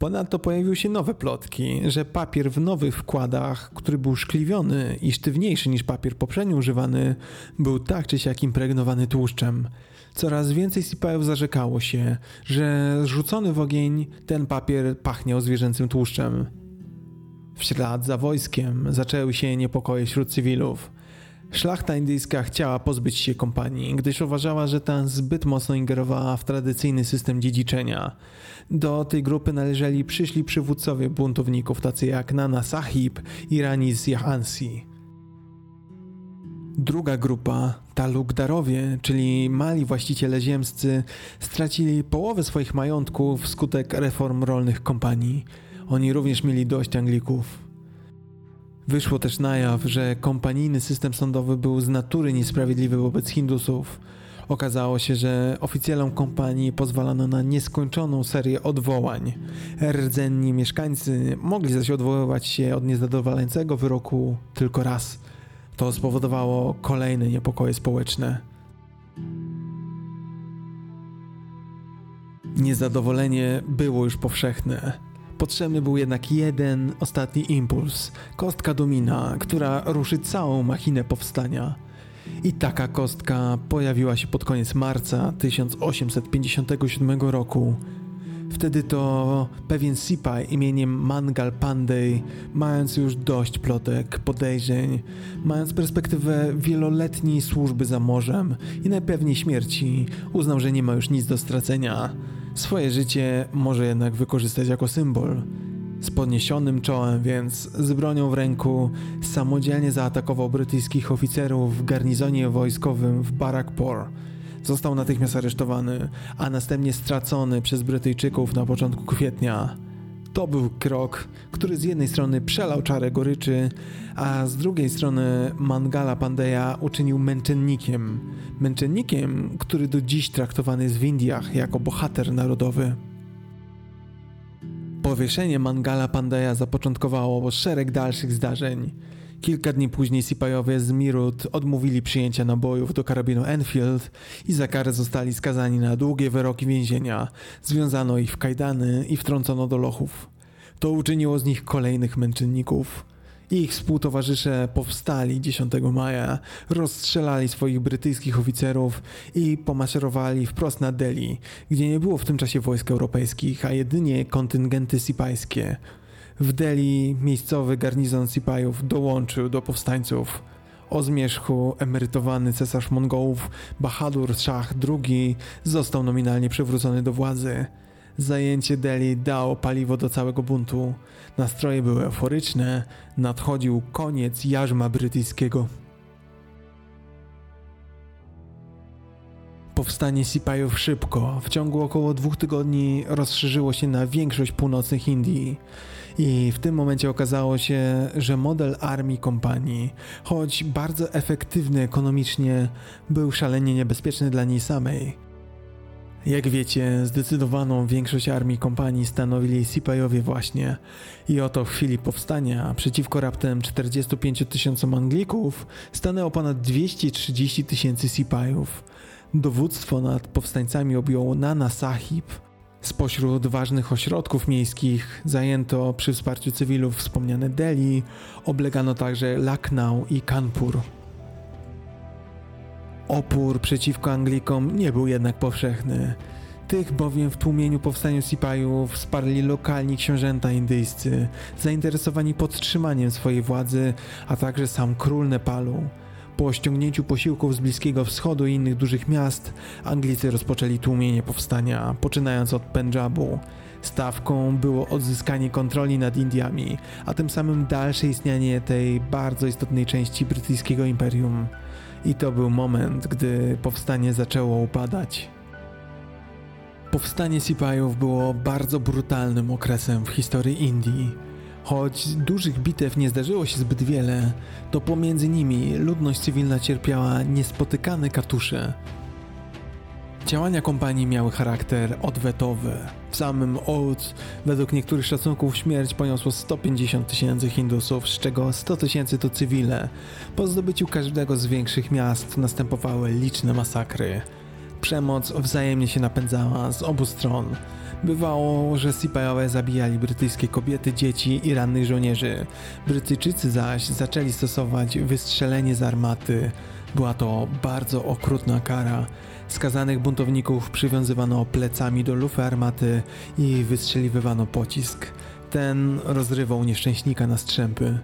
Ponadto pojawiły się nowe plotki, że papier w nowych wkładach, który był szkliwiony i sztywniejszy niż papier poprzednio używany, był tak czy siak impregnowany tłuszczem. Coraz więcej sipajów zarzekało się, że rzucony w ogień ten papier pachniał zwierzęcym tłuszczem. W ślad za wojskiem zaczęły się niepokoje wśród cywilów. Szlachta indyjska chciała pozbyć się kompanii, gdyż uważała, że ta zbyt mocno ingerowała w tradycyjny system dziedziczenia. Do tej grupy należeli przyszli przywódcowie buntowników, tacy jak Nana Sahib i Ranis Jahansi. Druga grupa, Talukdarowie, czyli mali właściciele ziemscy, stracili połowę swoich majątków wskutek reform rolnych kompanii. Oni również mieli dość Anglików. Wyszło też na jaw, że kompanijny system sądowy był z natury niesprawiedliwy wobec Hindusów. Okazało się, że oficjalom kompanii pozwalano na nieskończoną serię odwołań. Rdzenni mieszkańcy mogli zaś odwoływać się od niezadowalającego wyroku tylko raz. To spowodowało kolejne niepokoje społeczne. Niezadowolenie było już powszechne. Potrzebny był jednak jeden ostatni impuls kostka domina, która ruszy całą machinę powstania. I taka kostka pojawiła się pod koniec marca 1857 roku. Wtedy to pewien Sipaj imieniem Mangal Pandey, mając już dość plotek, podejrzeń, mając perspektywę wieloletniej służby za morzem i najpewniej śmierci, uznał, że nie ma już nic do stracenia. Swoje życie może jednak wykorzystać jako symbol. Z podniesionym czołem, więc z bronią w ręku, samodzielnie zaatakował brytyjskich oficerów w garnizonie wojskowym w Barakpor. Został natychmiast aresztowany, a następnie stracony przez Brytyjczyków na początku kwietnia. To był krok, który z jednej strony przelał czarę goryczy, a z drugiej strony Mangala Pandeya uczynił męczennikiem. Męczennikiem, który do dziś traktowany jest w Indiach jako bohater narodowy. Powieszenie Mangala Pandeya zapoczątkowało szereg dalszych zdarzeń. Kilka dni później Sipajowie z Mirut odmówili przyjęcia nabojów do karabinu Enfield i za karę zostali skazani na długie wyroki więzienia. Związano ich w kajdany i wtrącono do lochów. To uczyniło z nich kolejnych męczenników. Ich współtowarzysze powstali 10 maja, rozstrzelali swoich brytyjskich oficerów i pomaszerowali wprost na Delhi, gdzie nie było w tym czasie wojsk europejskich, a jedynie kontyngenty sipajskie. W Delhi miejscowy garnizon Sipajów dołączył do powstańców. O zmierzchu emerytowany cesarz Mongołów Bahadur Shah II został nominalnie przywrócony do władzy. Zajęcie Delhi dało paliwo do całego buntu. Nastroje były euforyczne, nadchodził koniec jarzma brytyjskiego. Powstanie Sipajów szybko, w ciągu około dwóch tygodni rozszerzyło się na większość północnych Indii. I w tym momencie okazało się, że model armii kompanii, choć bardzo efektywny ekonomicznie, był szalenie niebezpieczny dla niej samej. Jak wiecie, zdecydowaną większość armii kompanii stanowili Sipajowie właśnie. I oto w chwili powstania przeciwko raptem 45 tysiącom Anglików stanęło ponad 230 tysięcy Sipajów. Dowództwo nad powstańcami objął Nana Sahib. Spośród ważnych ośrodków miejskich zajęto przy wsparciu cywilów wspomniane Delhi, oblegano także Lucknow i Kanpur. Opór przeciwko Anglikom nie był jednak powszechny. Tych bowiem w tłumieniu powstania Sipajów wsparli lokalni książęta indyjscy, zainteresowani podtrzymaniem swojej władzy, a także sam król Nepalu. Po ściągnięciu posiłków z Bliskiego Wschodu i innych dużych miast, Anglicy rozpoczęli tłumienie powstania, poczynając od Pendżabu. Stawką było odzyskanie kontroli nad Indiami, a tym samym dalsze istnienie tej bardzo istotnej części brytyjskiego imperium. I to był moment, gdy powstanie zaczęło upadać. Powstanie Sipajów było bardzo brutalnym okresem w historii Indii. Choć dużych bitew nie zdarzyło się zbyt wiele, to pomiędzy nimi ludność cywilna cierpiała niespotykane katusze. Działania kompanii miały charakter odwetowy. W samym Oud, według niektórych szacunków, śmierć poniosło 150 tysięcy Hindusów, z czego 100 tysięcy to cywile. Po zdobyciu każdego z większych miast następowały liczne masakry. Przemoc wzajemnie się napędzała z obu stron. Bywało, że Sipajowie zabijali brytyjskie kobiety, dzieci i rannych żołnierzy. Brytyjczycy zaś zaczęli stosować wystrzelenie z armaty. Była to bardzo okrutna kara. Skazanych buntowników przywiązywano plecami do lufy armaty i wystrzeliwywano pocisk. Ten rozrywał nieszczęśnika na strzępy.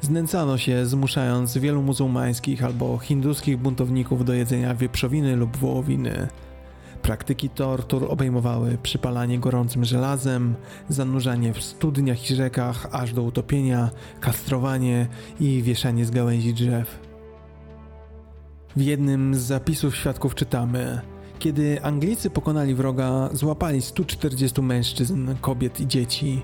Znęcano się, zmuszając wielu muzułmańskich albo hinduskich buntowników do jedzenia wieprzowiny lub wołowiny. Praktyki tortur obejmowały przypalanie gorącym żelazem, zanurzanie w studniach i rzekach aż do utopienia, kastrowanie i wieszanie z gałęzi drzew. W jednym z zapisów świadków czytamy: Kiedy Anglicy pokonali wroga, złapali 140 mężczyzn, kobiet i dzieci.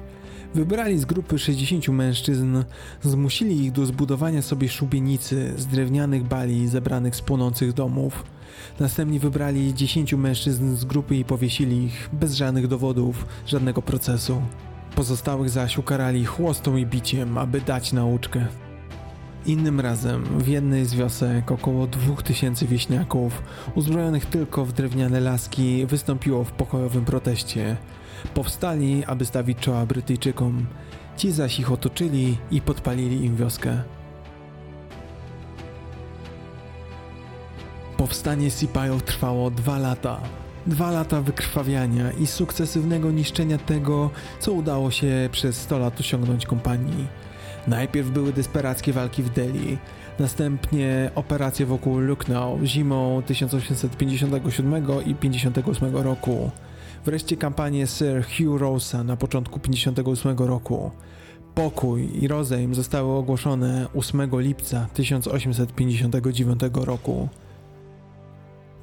Wybrali z grupy 60 mężczyzn, zmusili ich do zbudowania sobie szubienicy z drewnianych bali zebranych z płonących domów. Następnie wybrali 10 mężczyzn z grupy i powiesili ich bez żadnych dowodów, żadnego procesu. Pozostałych zaś ukarali chłostą i biciem, aby dać nauczkę. Innym razem w jednej z wiosek około 2000 wieśniaków, uzbrojonych tylko w drewniane laski, wystąpiło w pokojowym proteście. Powstali, aby stawić czoła Brytyjczykom. Ci zaś ich otoczyli i podpalili im wioskę. Powstanie Sipajów trwało dwa lata. Dwa lata wykrwawiania i sukcesywnego niszczenia tego, co udało się przez 100 lat osiągnąć kompanii. Najpierw były desperackie walki w Delhi, następnie operacje wokół Lucknow zimą 1857 i 58 roku. Wreszcie kampanię Sir Hugh Rosa na początku 58 roku. Pokój i rozejm zostały ogłoszone 8 lipca 1859 roku.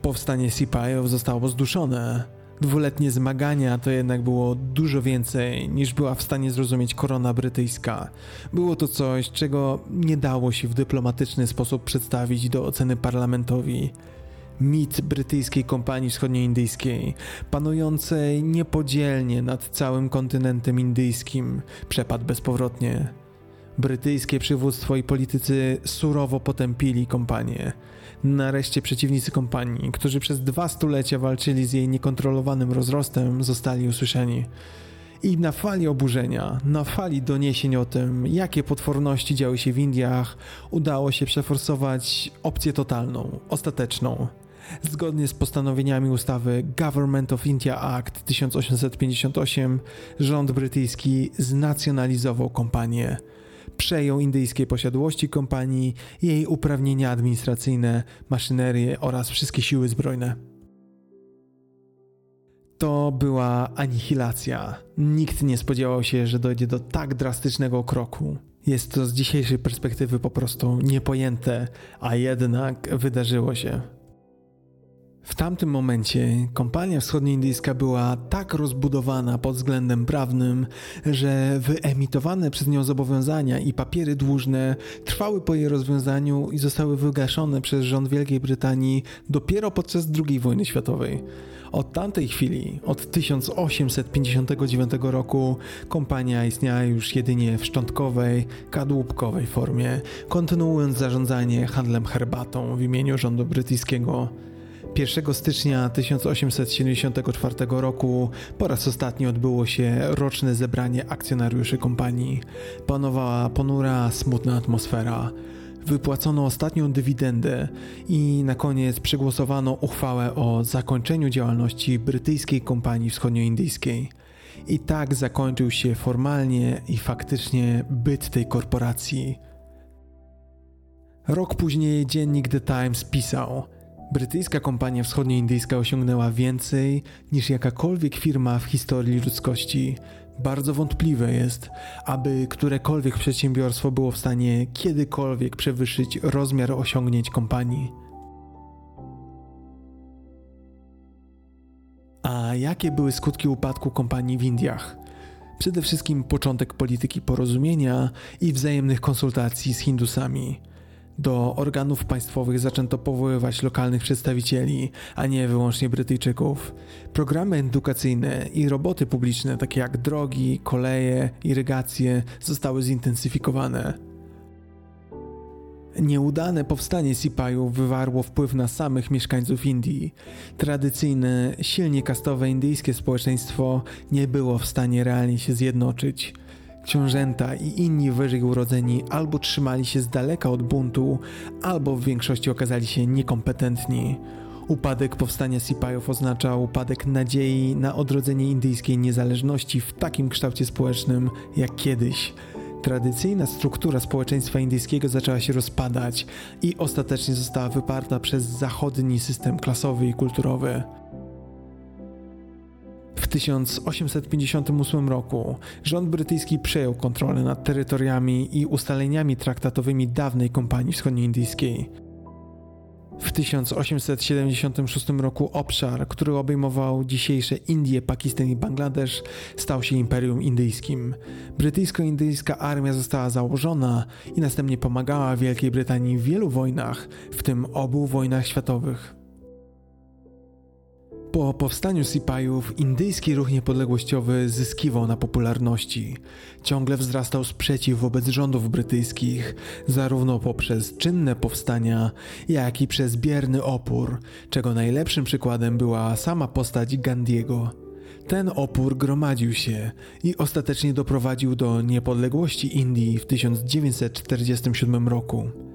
Powstanie Sipajów zostało zduszone. Dwuletnie zmagania to jednak było dużo więcej niż była w stanie zrozumieć korona brytyjska. Było to coś, czego nie dało się w dyplomatyczny sposób przedstawić do oceny parlamentowi. Mit brytyjskiej kompanii wschodnioindyjskiej, panującej niepodzielnie nad całym kontynentem indyjskim, przepadł bezpowrotnie. Brytyjskie przywództwo i politycy surowo potępili kompanię. Nareszcie przeciwnicy kompanii, którzy przez dwa stulecia walczyli z jej niekontrolowanym rozrostem, zostali usłyszeni. I na fali oburzenia, na fali doniesień o tym, jakie potworności działy się w Indiach, udało się przeforsować opcję totalną, ostateczną. Zgodnie z postanowieniami ustawy Government of India Act 1858, rząd brytyjski znacjonalizował kompanię przejął indyjskie posiadłości kompanii, jej uprawnienia administracyjne, maszynerię oraz wszystkie siły zbrojne. To była anihilacja. Nikt nie spodziewał się, że dojdzie do tak drastycznego kroku. Jest to z dzisiejszej perspektywy po prostu niepojęte, a jednak wydarzyło się. W tamtym momencie kompania wschodnioindyjska była tak rozbudowana pod względem prawnym, że wyemitowane przez nią zobowiązania i papiery dłużne trwały po jej rozwiązaniu i zostały wygaszone przez rząd Wielkiej Brytanii dopiero podczas II wojny światowej. Od tamtej chwili, od 1859 roku, kompania istniała już jedynie w szczątkowej, kadłubkowej formie, kontynuując zarządzanie handlem herbatą w imieniu rządu brytyjskiego. 1 stycznia 1874 roku po raz ostatni odbyło się roczne zebranie akcjonariuszy kompanii. Panowała ponura, smutna atmosfera. Wypłacono ostatnią dywidendę i na koniec przegłosowano uchwałę o zakończeniu działalności brytyjskiej kompanii wschodnioindyjskiej. I tak zakończył się formalnie i faktycznie byt tej korporacji. Rok później dziennik The Times pisał: Brytyjska kompania wschodnioindyjska osiągnęła więcej niż jakakolwiek firma w historii ludzkości. Bardzo wątpliwe jest, aby którekolwiek przedsiębiorstwo było w stanie kiedykolwiek przewyższyć rozmiar osiągnięć kompanii. A jakie były skutki upadku kompanii w Indiach? Przede wszystkim początek polityki porozumienia i wzajemnych konsultacji z Hindusami. Do organów państwowych zaczęto powoływać lokalnych przedstawicieli, a nie wyłącznie Brytyjczyków. Programy edukacyjne i roboty publiczne, takie jak drogi, koleje, irygacje, zostały zintensyfikowane. Nieudane powstanie Sipajów wywarło wpływ na samych mieszkańców Indii. Tradycyjne, silnie kastowe indyjskie społeczeństwo nie było w stanie realnie się zjednoczyć. Książęta i inni wyżej urodzeni albo trzymali się z daleka od buntu, albo w większości okazali się niekompetentni. Upadek powstania Sipajów oznaczał upadek nadziei na odrodzenie indyjskiej niezależności w takim kształcie społecznym jak kiedyś. Tradycyjna struktura społeczeństwa indyjskiego zaczęła się rozpadać i ostatecznie została wyparta przez zachodni system klasowy i kulturowy. W 1858 roku rząd brytyjski przejął kontrolę nad terytoriami i ustaleniami traktatowymi dawnej kompanii wschodnioindyjskiej. W 1876 roku obszar, który obejmował dzisiejsze Indie, Pakistan i Bangladesz, stał się Imperium Indyjskim. Brytyjsko-indyjska armia została założona i następnie pomagała Wielkiej Brytanii w wielu wojnach, w tym obu wojnach światowych. Po powstaniu Sipajów indyjski ruch niepodległościowy zyskiwał na popularności. Ciągle wzrastał sprzeciw wobec rządów brytyjskich, zarówno poprzez czynne powstania, jak i przez bierny opór, czego najlepszym przykładem była sama postać Gandiego. Ten opór gromadził się i ostatecznie doprowadził do niepodległości Indii w 1947 roku.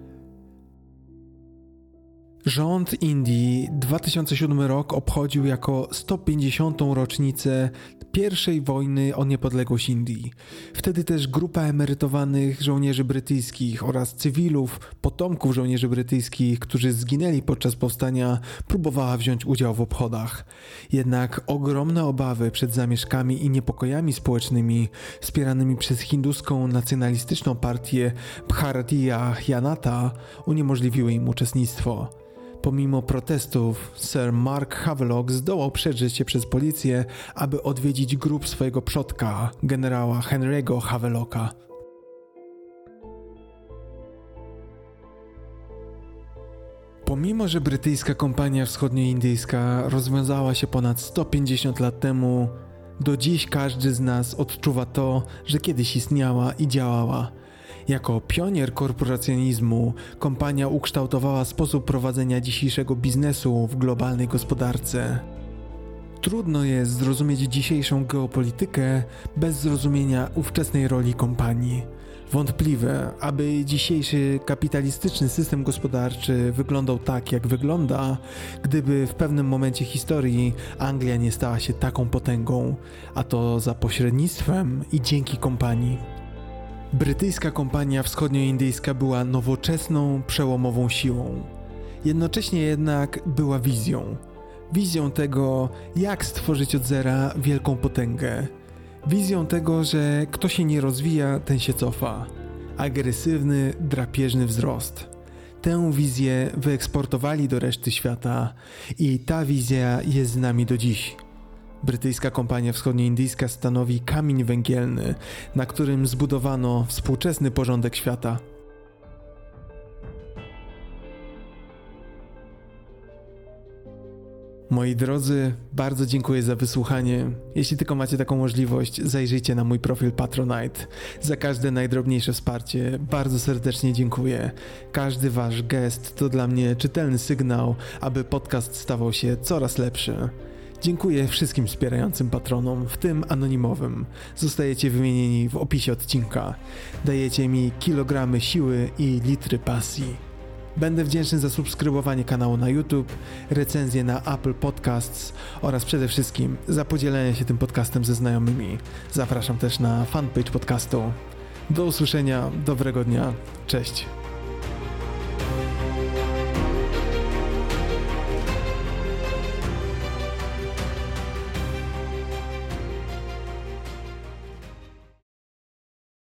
Rząd Indii 2007 rok obchodził jako 150. rocznicę pierwszej wojny o niepodległość Indii. Wtedy też grupa emerytowanych żołnierzy brytyjskich oraz cywilów, potomków żołnierzy brytyjskich, którzy zginęli podczas powstania, próbowała wziąć udział w obchodach. Jednak ogromne obawy przed zamieszkami i niepokojami społecznymi wspieranymi przez hinduską nacjonalistyczną partię Bharatiya Janata uniemożliwiły im uczestnictwo. Pomimo protestów, Sir Mark Havelock zdołał przeżyć się przez policję, aby odwiedzić grób swojego przodka, generała Henry'ego Havelocka. Pomimo, że brytyjska kompania wschodnioindyjska rozwiązała się ponad 150 lat temu, do dziś każdy z nas odczuwa to, że kiedyś istniała i działała – jako pionier korporacjonizmu, kompania ukształtowała sposób prowadzenia dzisiejszego biznesu w globalnej gospodarce. Trudno jest zrozumieć dzisiejszą geopolitykę bez zrozumienia ówczesnej roli kompanii. Wątpliwe, aby dzisiejszy kapitalistyczny system gospodarczy wyglądał tak, jak wygląda, gdyby w pewnym momencie historii Anglia nie stała się taką potęgą, a to za pośrednictwem i dzięki kompanii. Brytyjska kompania wschodnioindyjska była nowoczesną, przełomową siłą. Jednocześnie jednak była wizją. Wizją tego, jak stworzyć od zera wielką potęgę. Wizją tego, że kto się nie rozwija, ten się cofa. Agresywny, drapieżny wzrost. Tę wizję wyeksportowali do reszty świata i ta wizja jest z nami do dziś. Brytyjska kompania wschodnioindyjska stanowi kamień węgielny, na którym zbudowano współczesny porządek świata. Moi drodzy, bardzo dziękuję za wysłuchanie. Jeśli tylko macie taką możliwość, zajrzyjcie na mój profil Patronite. Za każde najdrobniejsze wsparcie bardzo serdecznie dziękuję. Każdy wasz gest to dla mnie czytelny sygnał, aby podcast stawał się coraz lepszy. Dziękuję wszystkim wspierającym patronom, w tym anonimowym. Zostajecie wymienieni w opisie odcinka. Dajecie mi kilogramy siły i litry pasji. Będę wdzięczny za subskrybowanie kanału na YouTube, recenzję na Apple Podcasts oraz przede wszystkim za podzielenie się tym podcastem ze znajomymi. Zapraszam też na fanpage podcastu. Do usłyszenia, dobrego dnia, cześć.